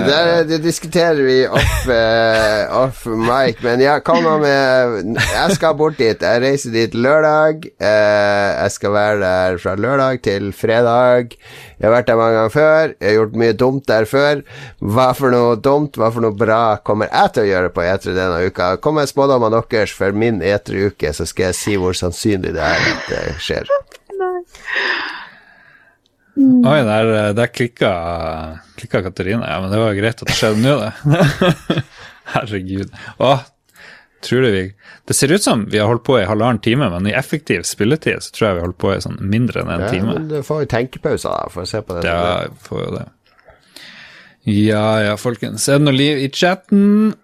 Det det diskuterer vi off, uh, off mic, men ja, med Jeg skal bort dit. Jeg reiser dit lørdag. Uh, jeg skal være der fra lørdag til fredag. Jeg har vært der mange ganger før. Jeg har gjort mye dumt der før. Hva for noe dumt, hva for noe bra kommer jeg til å gjøre på E3 denne uka? Kom med spådommene deres for min E3-uke, så skal jeg si hvor sannsynlig det er at det skjer.
Oi, der, der klikka, klikka Katarina. Ja, men det var greit at det skjedde nå, det. Herregud. Åh, tror du vi Det ser ut som vi har holdt på i halvannen time, men i effektiv spilletid så tror jeg vi har holdt på i sånn mindre enn en
Ja,
time.
men du får jo tenkepauser, da, for å se på det.
Ja, jeg får jo det. Ja ja, folkens. Er det noe liv i chatten?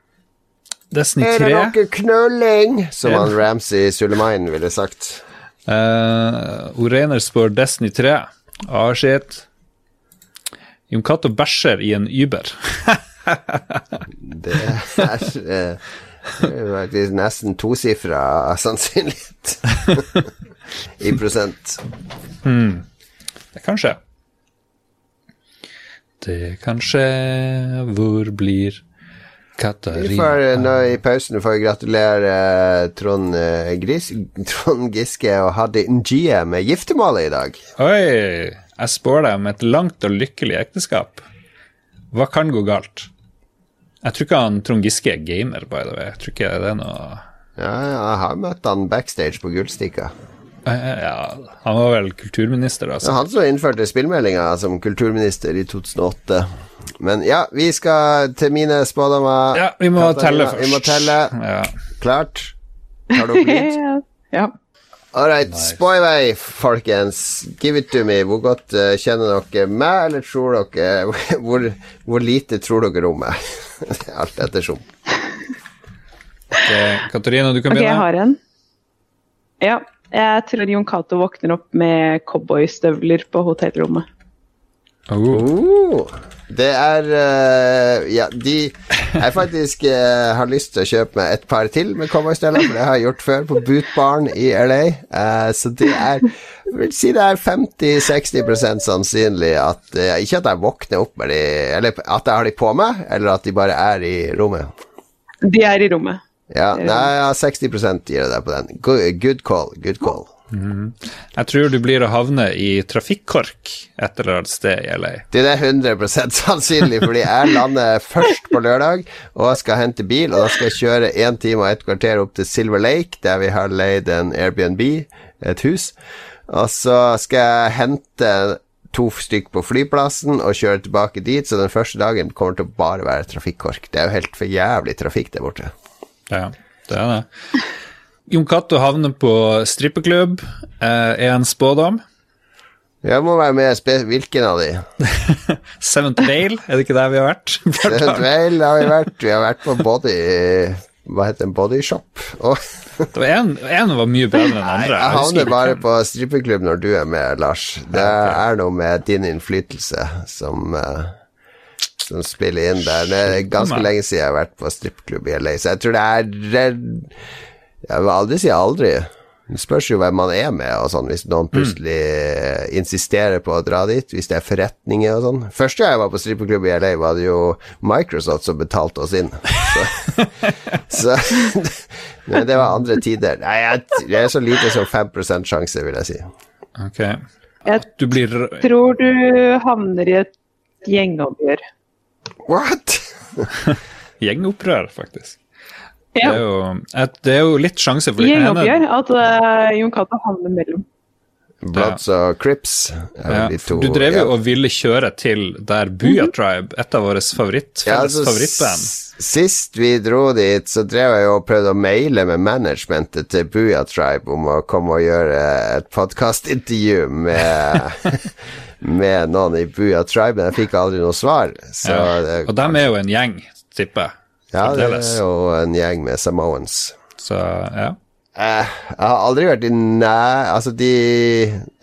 Destiny
Er det noe knulling? Som han Ramsay Sulemain ville sagt.
Uh, Oreiner spør Destiny 3. Ah, shit. Jon Cato bæsjer i en Uber.
Det er eh, det er faktisk nesten tosifra sannsynlighet i prosent.
Det kan skje. Det kan skje. Hvor blir Katarina
får eh, nå i pausen får vi gratulere eh, Trond, eh, Gris, Trond Giske og Hadi Njie med giftermålet i dag.
Oi! Jeg spår deg om et langt og lykkelig ekteskap. Hva kan gå galt? Jeg tror ikke han Trond Giske er gamer, by the way. Jeg tror ikke det er noe
Ja, jeg har møtt han backstage på Gullstikka.
Ja, han var vel kulturminister, da.
Altså.
Så.
han som innførte spillmeldinga som kulturminister i 2008. Men ja, vi skal til mine spådommer.
Ja, vi må
Katarina,
telle først.
Vi må telle.
Ja.
Klart? Tar du opp lyd?
ja.
All right, spå i vei, folkens. Give it to me. Hvor godt uh, kjenner dere meg, eller tror dere Hvor, hvor lite tror dere om meg? Alt ettersom.
Ok, Katarina, du kan begynne.
Ok, jeg har en. Ja. Jeg tror Jon Cato våkner opp med cowboystøvler på hotellrommet.
Oh.
Det er uh, Ja, de Jeg faktisk uh, har lyst til å kjøpe meg et par til med cowboystøvler, for det har jeg gjort før på Boot Barn i LA. Uh, så det er Jeg vil si det er 50-60 sannsynlig at eh, Ikke at jeg våkner opp med de Eller at jeg har de på meg, eller at de bare er i rommet.
De er i rommet.
Ja, nei, ja, 60% gir jeg deg på den. Good, call. Good call.
Jeg tror du blir å havne i trafikkork et eller annet sted i LA.
Det er 100% sannsynlig, fordi jeg lander først på lørdag og skal hente bil, og da skal jeg kjøre én time og et kvarter opp til Silver Lake, der vi har leid en Airbnb, et hus. Og så skal jeg hente to stykk på flyplassen og kjøre tilbake dit, så den første dagen kommer til å bare være trafikkork. Det er jo helt for jævlig trafikk der borte.
Ja, det er det. Jon Cato havner på strippeklubb, eh, er en spådom.
Jeg må være med Hvilken av de?
Seventh Vale, er det ikke der vi har vært?
Vel, har vi vært. Vi har vært på body Hva heter det? Body shop. Og
Det var en, en var mye bedre enn den andre.
jeg havner bare på strippeklubb når du er med, Lars. Det er noe med din innflytelse som eh, som spiller inn der. Det er ganske lenge siden jeg har vært på strippeklubb i LA, så jeg tror det er redd Jeg vil aldri si aldri. Det spørs jo hvem man er med, og sånn, hvis noen plutselig mm. insisterer på å dra dit. Hvis det er forretninger og sånn. Første gang jeg var på strippeklubb i LA, var det jo Microsoft som betalte oss inn. Så, så Men det var andre tider. Nei, jeg, det er så lite som 5 sjanse, vil jeg si.
Ok.
Jeg
Du blir
tror du havner i et gjengoppgjør.
What?
gjengopprør, faktisk. Det er jo, et, det er jo litt sjanse for det
gjengoppgjør. At uh, Jon Cato handler mellom.
Bloods og Crips
Ja,
to
du drev jo
ja.
og ville kjøre til der Buya Tribe, et av våre favoritt,
Ja,
felles
altså,
favorittband
Sist vi dro dit, så drev jeg jo og prøvde å maile med managementet til Buya Tribe om å komme og gjøre et podkastintervju med, med noen i Buya Tribe, men jeg fikk aldri noe svar. Så
ja.
det,
Og dem er jo en gjeng, tipper jeg.
ja, det er jo en gjeng med Samoans.
Så ja.
Eh, jeg har aldri vært i nei Altså, de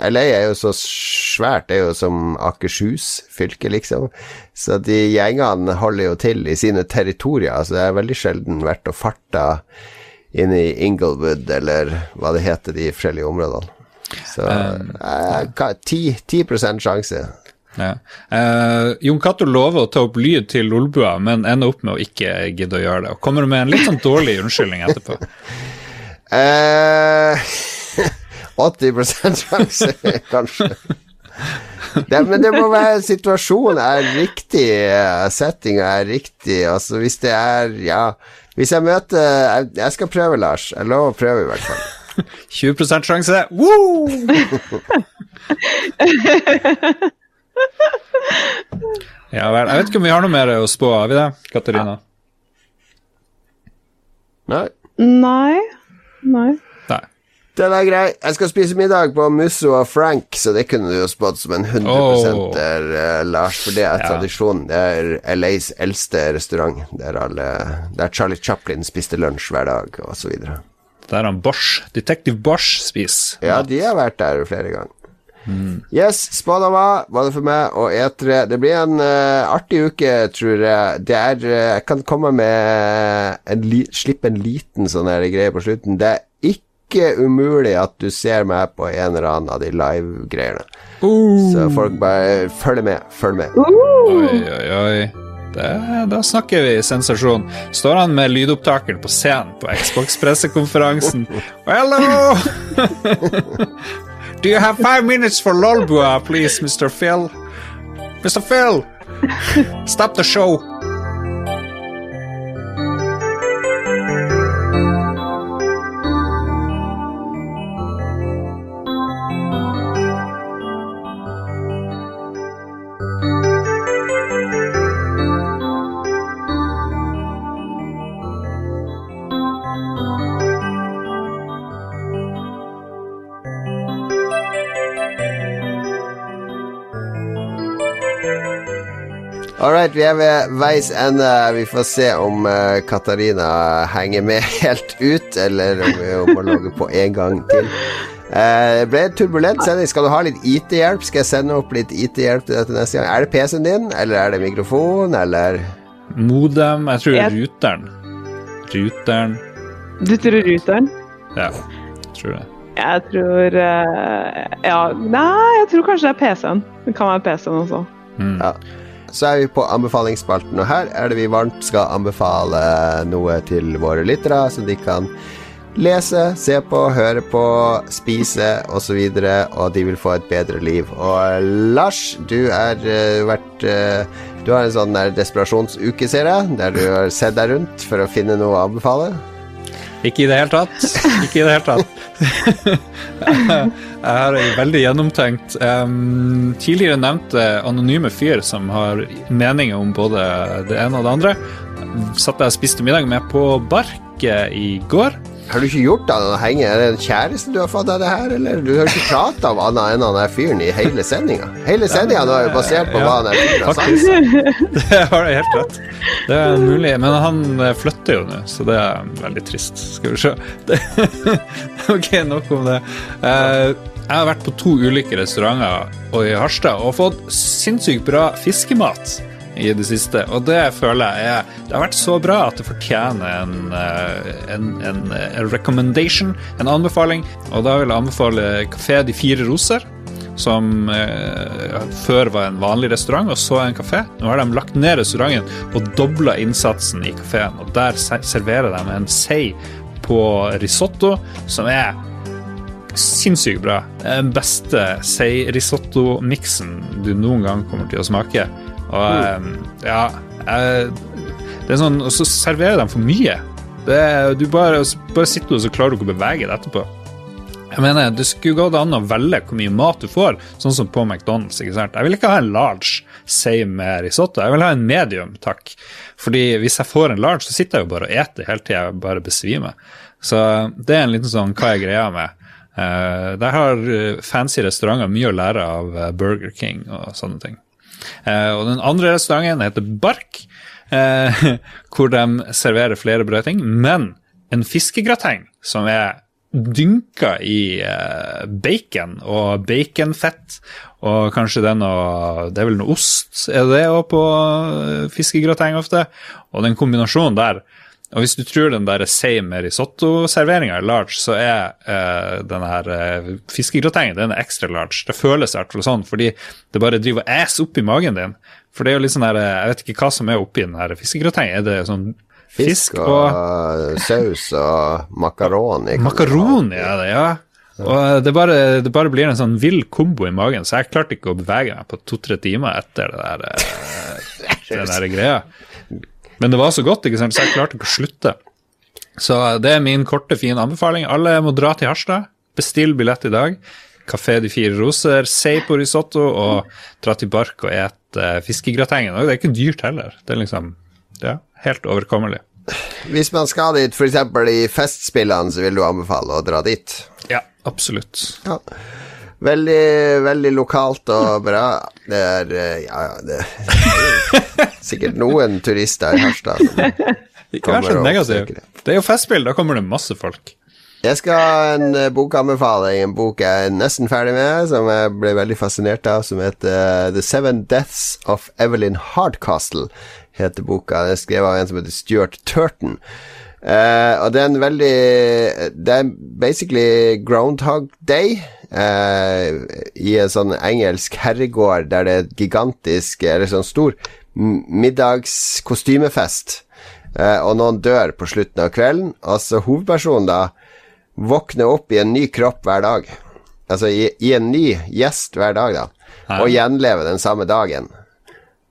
LA er jo så svært, det er jo som Akershus fylke, liksom. Så de gjengene holder jo til i sine territorier. Altså, det er veldig sjelden vært å farte inn i Inglewood, eller hva det heter, de forskjellige områdene. Så um, hva- 10, 10 sjanse.
ja. Uh, Jon Cato lover å ta opp lyd til Lolbua, men ender opp med å ikke gidde å gjøre det. Og kommer med en litt sånn dårlig unnskyldning etterpå.
uh, 80 sjanse, kanskje. Det, men det må være situasjonen er riktig, eh, settinga er riktig. Altså hvis det er Ja, hvis jeg møter Jeg, jeg skal prøve, Lars. Jeg lover å prøve, i hvert fall.
20% sjanse! Woo! ja vel. Jeg vet ikke om vi har noe mer å spå, har vi det, Katarina?
Nei.
Nei. Nei.
Nei.
Den er grei. Jeg skal spise middag på Musso og Frank, så det kunne du jo spådd som en 100 oh. eh, Lars, for det er
Ja.
tradisjon. Det er LAs eldste restaurant, der, alle, der Charlie Chaplin spiste lunsj hver dag, og så videre.
Der han Bosch, Detective Bosch spiser.
Ja, de har vært der flere ganger. Yes, Spanama var det for meg og E3. Det blir en uh, artig uke, tror jeg. Det er uh, Jeg kan komme med en li Slippe en liten sånn greie på slutten. Det er ikke umulig at du ser meg på en eller annen av de live-greiene. Så folk bare følg med, følg med.
Oi, oi, oi. Det, da snakker vi sensasjon. Står han med lydopptakeren på scenen på Xbox-pressekonferansen? Hello! Do you have five minutes for Lolbua, please, Mr. Phil? Mr. Phil! Stop the show!
All right, vi er ved veis ende. Vi får se om uh, Katarina henger med helt ut, eller om vi må logge på en gang til. Eh, det ble en turbulent sending. Skal du ha litt IT-hjelp? Skal jeg sende opp litt IT-hjelp til deg til neste gang? Er det PC-en din, eller er det mikrofon, eller
Modem Jeg tror
Jeg-
ruteren. Ruteren
Du tror ruteren?
Ja, jeg tror det.
Jeg tror uh, Ja, nei, jeg tror kanskje det er PC-en. Det kan være PC-en også.
Ja. Så er vi på anbefalingsspalten, og her er det vi varmt skal anbefale noe til våre lyttere, som de kan lese, se på, høre på, spise osv., og, så videre, og de vil få et bedre liv. Og Lars, du er uh, vært uh, Du har en sånn desperasjonsuke, ser jeg, der du har sett deg rundt for å finne noe å anbefale.
Ikke i det hele tatt. Ikke i det hele tatt. Jeg har en veldig gjennomtenkt um, Tidligere nevnte anonyme fyr som har meninger om både det ene og det andre. Satt jeg og spiste middag med på Barket i går.
Har du ikke gjort deg noe henge? Er det en kjæreste du har fått av det her, eller? Du har ikke prata om annet enn han der fyren i hele sendinga. Hele sendinga nå er jo basert på hva han er fyren har sagt.
Det har du helt rett. Det er mulig. Men han eh, flytter jo nå, så det er veldig trist. Skal vi se. Det, ok, nok om det. Eh, jeg har vært på to ulike restauranter og i Harstad og fått sinnssykt bra fiskemat i det siste. Og det føler jeg er Det har vært så bra at det fortjener en, eh, en, en, en recommendation, en anbefaling. Og da vil jeg anbefale Kafé De Fire Roser som eh, før var en vanlig restaurant, og så en kafé. Nå har de lagt ned restauranten og dobla innsatsen i kafeen. Og der serverer de en sei på risotto som er sinnssykt bra. Den beste sei-risotto-miksen du noen gang kommer til å smake. Og eh, ja Det er sånn Og så serverer de for mye. Det du bare, bare sitter og så klarer du ikke å bevege deg etterpå. Jeg mener, Det skulle gått an å velge hvor mye mat du får, sånn som på McDonald's. ikke sant? Jeg vil ikke ha en large sei med risotto, jeg vil ha en medium, takk. Fordi hvis jeg får en large, så sitter jeg jo bare og eter helt til jeg bare besvimer. Så det er en liten sånn hva er greia med. Eh, der har eh, fancy restauranter mye å lære av eh, Burger King og sånne ting. Eh, og den andre restauranten heter Bark, eh, hvor de serverer flere brødting, men en fiskegrateng som er dynka i eh, bacon og baconfett, og kanskje det er noe Det er vel noe ost, er det òg på fiskegrateng ofte? Og den kombinasjonen der og hvis du tror den der same risotto-serveringa er large, så er eh, den her eh, fiskegratengen den er ekstra large. Det føles i hvert fall sånn, fordi det bare driver og æs opp i magen din. For det er jo litt sånn her, eh, Jeg vet ikke hva som er oppi den her fiskegratengen. Er det sånn
Fisk
fisk
og
og
saus og makaroni.
Makaroni er det, ja. Og det bare, det bare blir en sånn vill kombo i magen, så jeg klarte ikke å bevege meg på to-tre timer etter det der, den der greia. Men det var så godt, ikke sant, så jeg klarte ikke å slutte. Så det er min korte, fine anbefaling. Alle må dra til Harstad. Bestill billett i dag. Kafé De Fire Roser, Seipo risotto og dra til Bark og et uh, fiskegratengen. Det er ikke dyrt heller. Det er liksom ja, helt overkommelig.
Hvis man skal dit, f.eks. i Festspillene, så vil du anbefale å dra dit.
Ja, absolutt.
Ja. Veldig, veldig lokalt og bra. Det er eh, Ja, ja, det er sikkert noen turister i Harstad
Ikke vær så negativ.
det.
Det er jo festspill, da kommer det masse folk.
Jeg skal ha en uh, bokanbefaling, en bok jeg er nesten ferdig med, som jeg ble veldig fascinert av, som heter eh, The Seven Deaths of Evelyn Hardcastle, heter boka. Den er skrevet av en som heter Stuart Turton. Uh, og det er en veldig Det er basically Groundhog Day. Eh, I en sånn engelsk herregård der det er et gigantisk, eller sånn stor, middagskostymefest. Eh, og noen dør på slutten av kvelden. Altså hovedpersonen da våkner opp i en ny kropp hver dag. Altså i, i en ny gjest hver dag, da. Og gjenlever den samme dagen.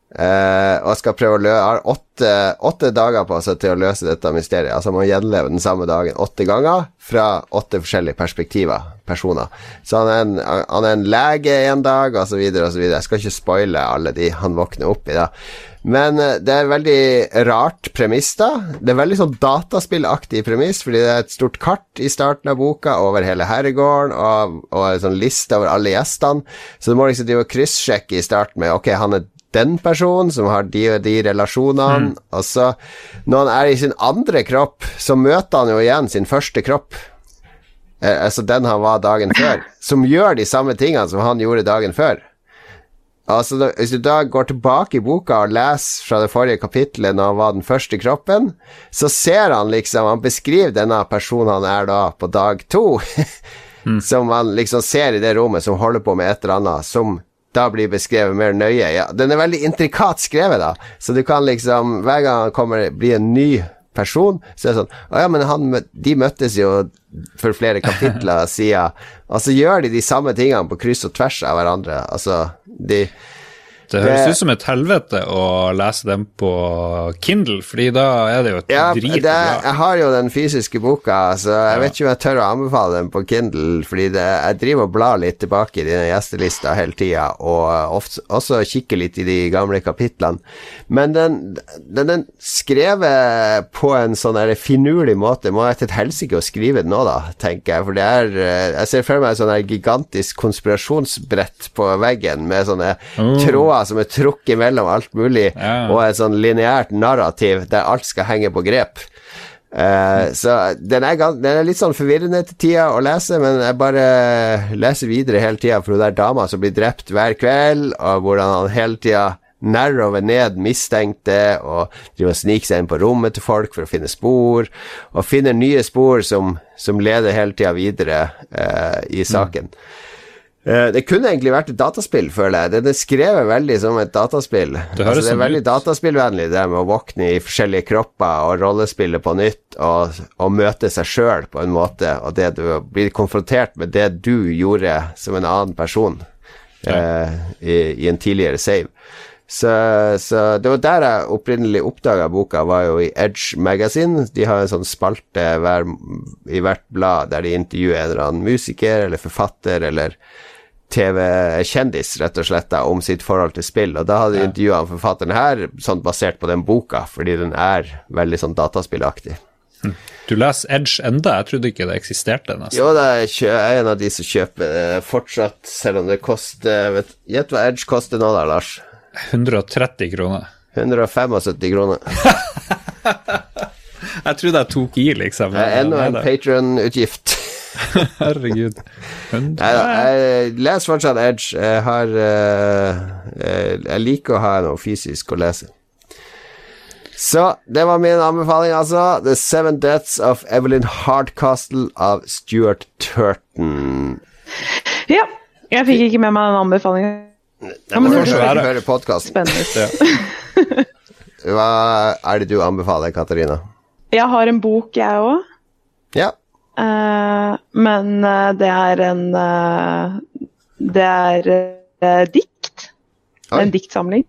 Eh, og skal prøve å lø har åtte, åtte dager på seg til å løse dette mysteriet. Altså må gjenleve den samme dagen åtte ganger fra åtte forskjellige perspektiver, personer. Så han er en, han er en lege en dag, så videre. Jeg skal ikke spoile alle de han våkner opp i, da. Men eh, det er veldig rart premiss, da. Det er veldig sånn dataspillaktig premiss, fordi det er et stort kart i starten av boka over hele herregården, og, og en sånn liste over alle gjestene. Så du må liksom drive og kryssjekke i starten med Ok, han er den personen som har de og de relasjonene, og så når han er i sin andre kropp, så møter han jo igjen sin første kropp. Eh, altså den han var dagen før, som gjør de samme tingene som han gjorde dagen før. Altså, da, Hvis du da går tilbake i boka og leser fra det forrige kapittelet når han var den første kroppen, så ser han liksom Han beskriver denne personen han er da på dag to, som han liksom ser i det rommet, som holder på med et eller annet, som da blir beskrevet mer nøye. Ja, den er veldig intrikat skrevet, da, så du kan liksom Hver gang han kommer blir en ny person, så er det sånn Å ja, men han, de møttes jo for flere kapitler siden, og så gjør de de samme tingene på kryss og tvers av hverandre. Altså, de
Det høres
Det-
ut som et helvete å lese dem på Kindle, fordi da er det jo et
Ja,
drit
det, jeg har jo den fysiske boka, så jeg vet ikke om jeg tør å anbefale den på Kindle, fordi det, jeg driver og blar litt tilbake i dine gjestelista hele tida, og ofte, også kikker litt i de gamle kapitlene. Men den, den, den skrevet på en sånn finurlig måte må jeg til helsike å skrive den nå, da, tenker jeg. For det er Jeg ser for meg et sånn gigantisk konspirasjonsbrett på veggen med sånne tråder som er trukket mellom alt mulig,
Ja.
og et sånn lineært narrativ der alt skal henge på grep. Uh, så den er, den er litt sånn forvirrende til tida å lese, men jeg bare leser videre hele tida for hun der dama som blir drept hver kveld, og hvordan han hele tida narrower ned mistenkte og driver og sniker seg inn på rommet til folk for å finne spor, og finner nye spor som, som leder hele tida videre uh, i saken. Eh, Det kunne egentlig vært et dataspill, føler jeg. Det er skrevet veldig som et dataspill.
Det
altså, det er
sånn
veldig
ut.
dataspillvennlig, det med å våkne i forskjellige kropper og rollespille på nytt og, og møte seg sjøl på en måte, og det du blir konfrontert med det du gjorde som en annen person eh, i, i en tidligere save. Så, så det var der jeg opprinnelig oppdaga boka, var jo i Edge Magazine. De har en sånn spalte hver, i hvert blad der de intervjuer en eller annen musiker eller forfatter eller TV-kjendis, rett og slett, da, om sitt forhold til spill. Og da hadde ja. intervjua forfatteren her, sånn basert på den boka, fordi den er veldig sånn dataspillaktig.
Du leser Edge enda? Jeg trodde ikke det eksisterte. nesten.
Jo, jeg er en av de som kjøper det fortsatt, selv om det koster Gjett hva Edge koster nå, da, Lars?
130 kroner.
175 kroner.
Jeg trodde jeg tok i, liksom.
Enda en
da.
Patron-utgift.
Herregud.
Nei da, jeg leser fortsatt Edge. Jeg har eh, eh, Jeg liker å ha noe fysisk å lese. Så det var min anbefaling, altså. The Seven Deaths of Evelyn Hardcastle av Stuart Turton.
Ja. Jeg fikk ikke med meg den anbefalingen. Ja, men
Må
det
du høre, høre podcasten.
Spennende.
Hva er det du anbefaler, Katarina?
Jeg har en bok, jeg òg.
Ja.
Eh, men eh, det er en eh, Det er dikt.
Oi.
En diktsamling.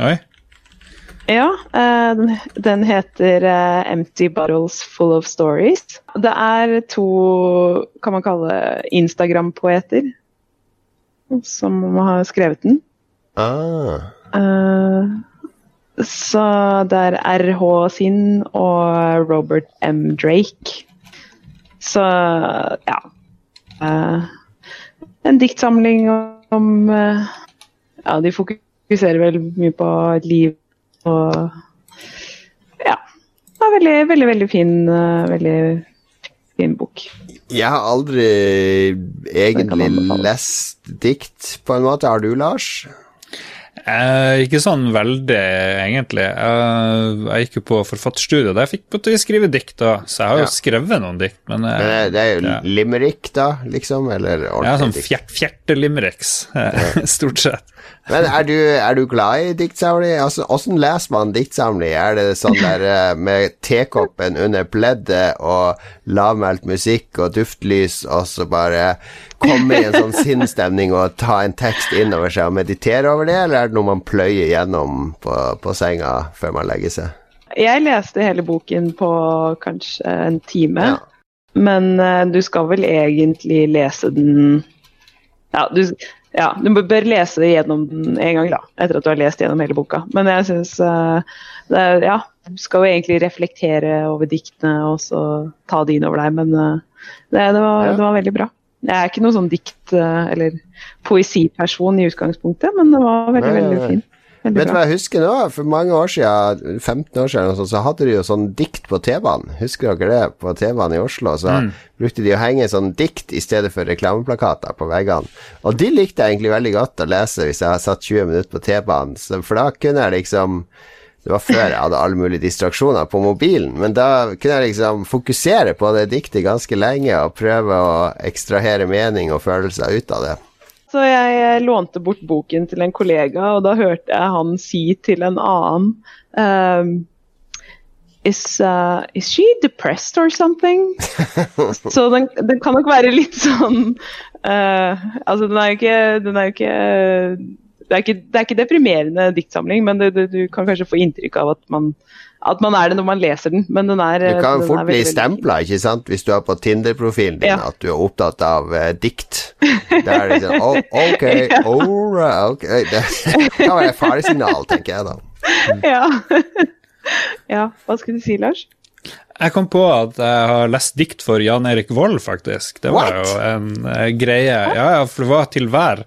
Oi.
Ja, eh, den, den heter 'Empty Bottles Full of Stories'. Det er to, kan man kalle Instagram-poeter som har skrevet den.
Ah.
Eh, så det er RH sin og Robert M. Drake. Så ja. Uh, en diktsamling om uh, Ja, de fokuserer vel mye på liv og Ja. Det er veldig, veldig, veldig fin, uh, veldig fin bok.
Jeg har aldri egentlig lest dikt, på en måte. Har du, Lars?
Eh, ikke sånn veldig, egentlig. Eh, jeg gikk jo på forfatterstudiet, der fikk på til å skrive dikt da, så jeg har jo
Ja.
skrevet noen dikt, men eh,
Men det- er jo
ja.
limerick, da, liksom? Eller
Jeg
ordentlig
sånn fjert, fjertelimericks, eh, stort sett.
Men er du, er du glad i diktsamling? Altså, Åssen leser man diktsamling? Er det sånn der eh, med tekoppen under pleddet og lavmælt musikk og duftlys, og så bare komme i en sånn sinnsstemning og ta en tekst innover seg og meditere over det, eller er det noe man pløyer gjennom på, på senga før man legger seg?
Jeg leste hele boken på kanskje en time.
Ja.
Men uh, du skal vel egentlig lese den ja du, ja, du bør lese gjennom den en gang, da. Etter at du har lest gjennom hele boka. Men jeg syns Ja, du skal jo egentlig reflektere over diktene og så ta de inn over deg, men uh, det, det, var,
Ja.
det var veldig bra. Jeg er ikke noen sånn dikt- eh, eller poesiperson i utgangspunktet, men det var veldig,
Nei,
veldig fint. Veldig
Vet du hva jeg husker nå? For mange år siden, 15 år siden, så hadde de jo sånn dikt på T-banen. Husker dere det? På T-banen i Oslo. Så brukte de å henge sånn dikt i stedet for reklameplakater på veggene. Og de likte jeg egentlig veldig godt å lese hvis jeg satt 20 minutter på T-banen. For da kunne jeg liksom Det var før jeg hadde alle mulige distraksjoner på mobilen, men da kunne jeg liksom fokusere på det diktet ganske lenge og prøve å ekstrahere mening og følelser ut av det.
Så jeg eh, lånte bort boken til en kollega, og da hørte jeg han si til en annen um, is, uh, is she depressed or something? Så den, den kan nok være litt sånn uh, Altså, den er jo ikke Den er ikke det, er ikke, det er ikke deprimerende diktsamling, men det, det, du kan kanskje få inntrykk av at man, at man er det når man leser den. Men den er
Du kan
den
fort bli stempla, ikke sant, hvis du er på Tinder-profilen din
Ja.
at du er opptatt av uh, dikt. Da er det sånn oh, Ok, alright, ok Det kan være et faresignal, tenker jeg da.
Ja. ja. Hva skulle du si, Lars?
Jeg kom på at jeg har lest dikt for Jan Erik Vold, faktisk. Det var
What?
jo en uh, greie. Ja, ja, for det var til hver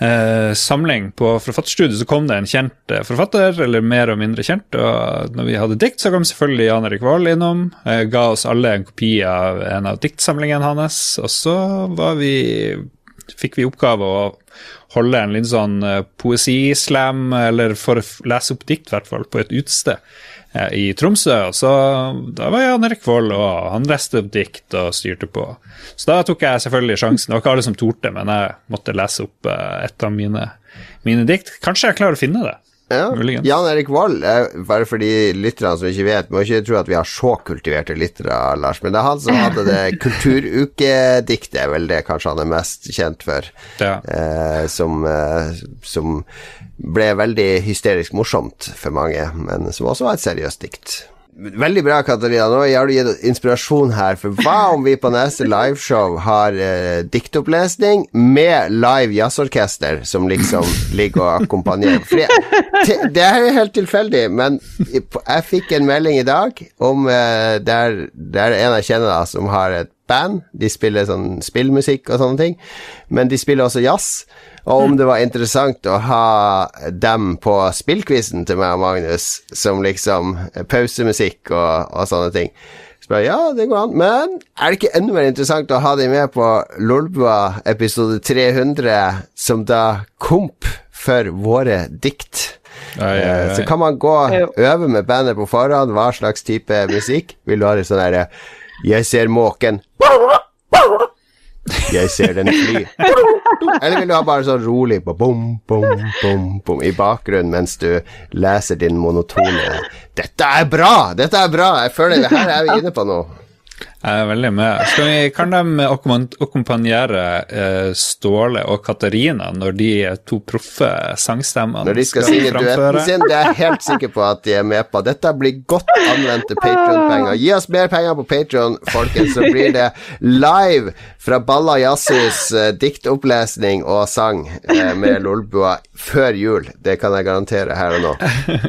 eh, samling på Forfatterstudiet så kom det en kjent eh, forfatter, eller mer og mindre kjent, og når vi hadde dikt, så kom selvfølgelig Jan Erik Vold innom, eh, ga oss alle en kopi av en av diktsamlingene hans, og så var vi fikk vi oppgave å holde en litt sånn eh, poesislam, eller for å lese opp dikt, i hvert fall, på et utested i Tromsø. Så da var Jan Erik Vold, og han leste opp dikt og styrte på. Så da tok jeg selvfølgelig sjansen. Det var ikke alle som torde, men jeg måtte lese opp eh, et av mine, mine dikt. Kanskje jeg klarer å finne det.
Ja.
Muligens.
Jan Erik Vold, bare for de lytterne som ikke vet, må ikke tro at vi har så kultiverte lyttere, Lars, men det er han som hadde det kulturukediktet, vel det kanskje han er mest kjent for,
Ja.
eh, som, eh, som ble veldig hysterisk morsomt for mange, men som også var et seriøst dikt. Veldig bra, Katarina. Nå har du gitt inspirasjon her. For hva om vi på neste liveshow har eh, diktopplesning med live jazzorkester som liksom ligger og akkompagnerer? Det, det er helt tilfeldig, men jeg fikk en melding i dag om eh, der, der en jeg kjenner da, som har et band. De spiller sånn spillmusikk og sånne ting, men de spiller også jazz. Og om det var interessant å ha dem på spillquizen til meg og Magnus, som liksom pausemusikk og, og sånne ting. Så bare, ja, det går an. Men er det ikke enda mer interessant å ha dem med på Lolbua episode 300, som da komp for våre dikt?
Ai, ai,
Eh,
ai.
Så kan man gå
og
øve med bandet på forhånd, hva slags type musikk. Vil du ha det sånn derre Jeg ser måken. Jeg ser den fly. Eller vil du ha bare sånn rolig på bom, bom, bom, bom i bakgrunnen mens du leser din monotone Dette er bra! Dette er bra! Jeg føler det her er vi inne på nå.
Jeg er veldig med. Skal vi, kan de akkompagnere eh, Ståle og Katarina når de to proffe sangstemmene
Når de skal synge duetten sin, det er jeg helt sikker på at de er med på. Dette blir godt anvendte Patron-penger. Gi oss mer penger på Patron, folkens, så blir det live fra Balla Jazzhus eh, diktopplesning og sang eh, med Lolbua før jul. Det kan jeg garantere her og nå.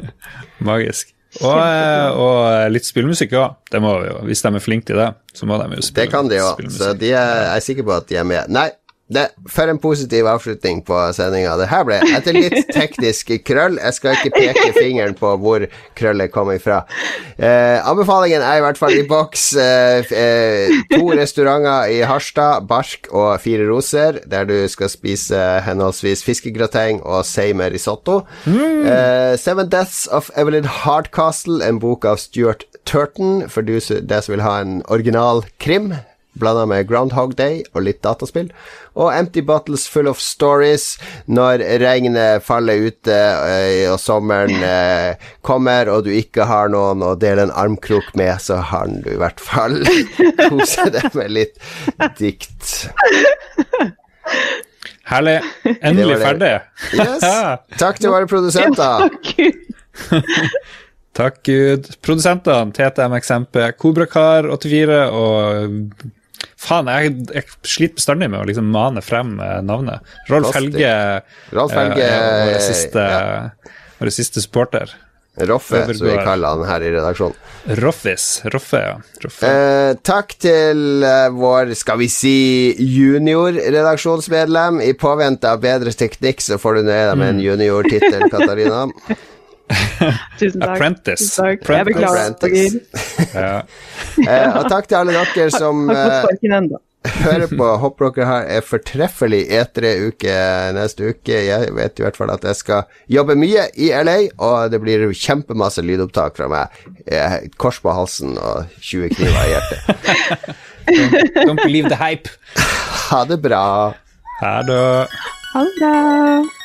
Magisk. Og, eh, og litt spillmusikk òg. Det må vi jo. Hvis de er flinke til det, så må de jo spille
Det kan de òg, så de er, jeg er sikker på at de er med. Nei, det, for en positiv avslutning på sendinga. Det her ble etter litt teknisk krøll. Jeg skal ikke peke fingeren på hvor krøllet kom ifra. Eh, anbefalingen er i hvert fall i boks. Eh, eh, to restauranter i Harstad, Barsk og Fire Roser, der du skal spise henholdsvis fiskegrateng og seimer risotto. Eh, Seven Deaths of Evelyn Hardcastle, en bok av Stuart Turton, for du deg som vil ha en original krim. Blanda med Groundhog Day og litt dataspill. Og Empty Bottles Full of Stories når regnet faller ute eh, og sommeren eh, kommer, og du ikke har noen å dele en armkrok med, så har du i hvert fall kose deg med litt dikt.
Herlig. Endelig
Det det.
ferdig.
Yes. Takk til våre produsenter.
Gud.
Takk Gud. Produsentene TTM Eksempel, Kobrakar84 og Faen, jeg, jeg sliter bestandig med å liksom mane frem eh, navnet. Rolf. Helge
Rolf Helge,
eh, vår siste,
ja.
vår siste supporter.
Roffe, som vi kaller han her i redaksjonen.
Roffis. Roffe, ja. Roffe.
Eh, takk til eh, vår, skal vi si, junior-redaksjonsmedlem. I påvente av bedre teknikk, så får du nøye deg med en junior-tittel, Katarina.
Tusen takk.
Apprentice.
Tusen takk. Jeg beklager.
Apprentice.
Ja.
Eh, og takk til alle dere som eh, hører på. Håper dere har en fortreffelig E3-uke neste uke. Jeg vet i hvert fall at jeg skal jobbe mye i LA, og det blir kjempemasse lydopptak fra meg. Eh, Kors på halsen og 20 kniver i hjertet.
Don't believe the hype.
Ha det bra.
Ha det.
Ha det bra.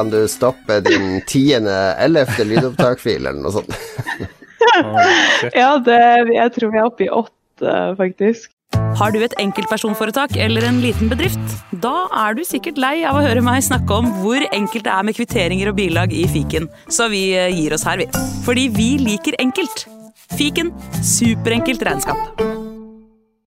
Kan du stoppe din tiende, ellevte lydopptakfil eller noe sånt.
Ja, det, jeg tror vi er oppe i åtte, faktisk.
Har du et enkeltpersonforetak eller en liten bedrift? Da er du sikkert lei av å høre meg snakke om hvor enkelt det er med kvitteringer og bilag i fiken, så vi eh, gir oss her, vi. Fordi vi liker enkelt. Fiken superenkelt regnskap.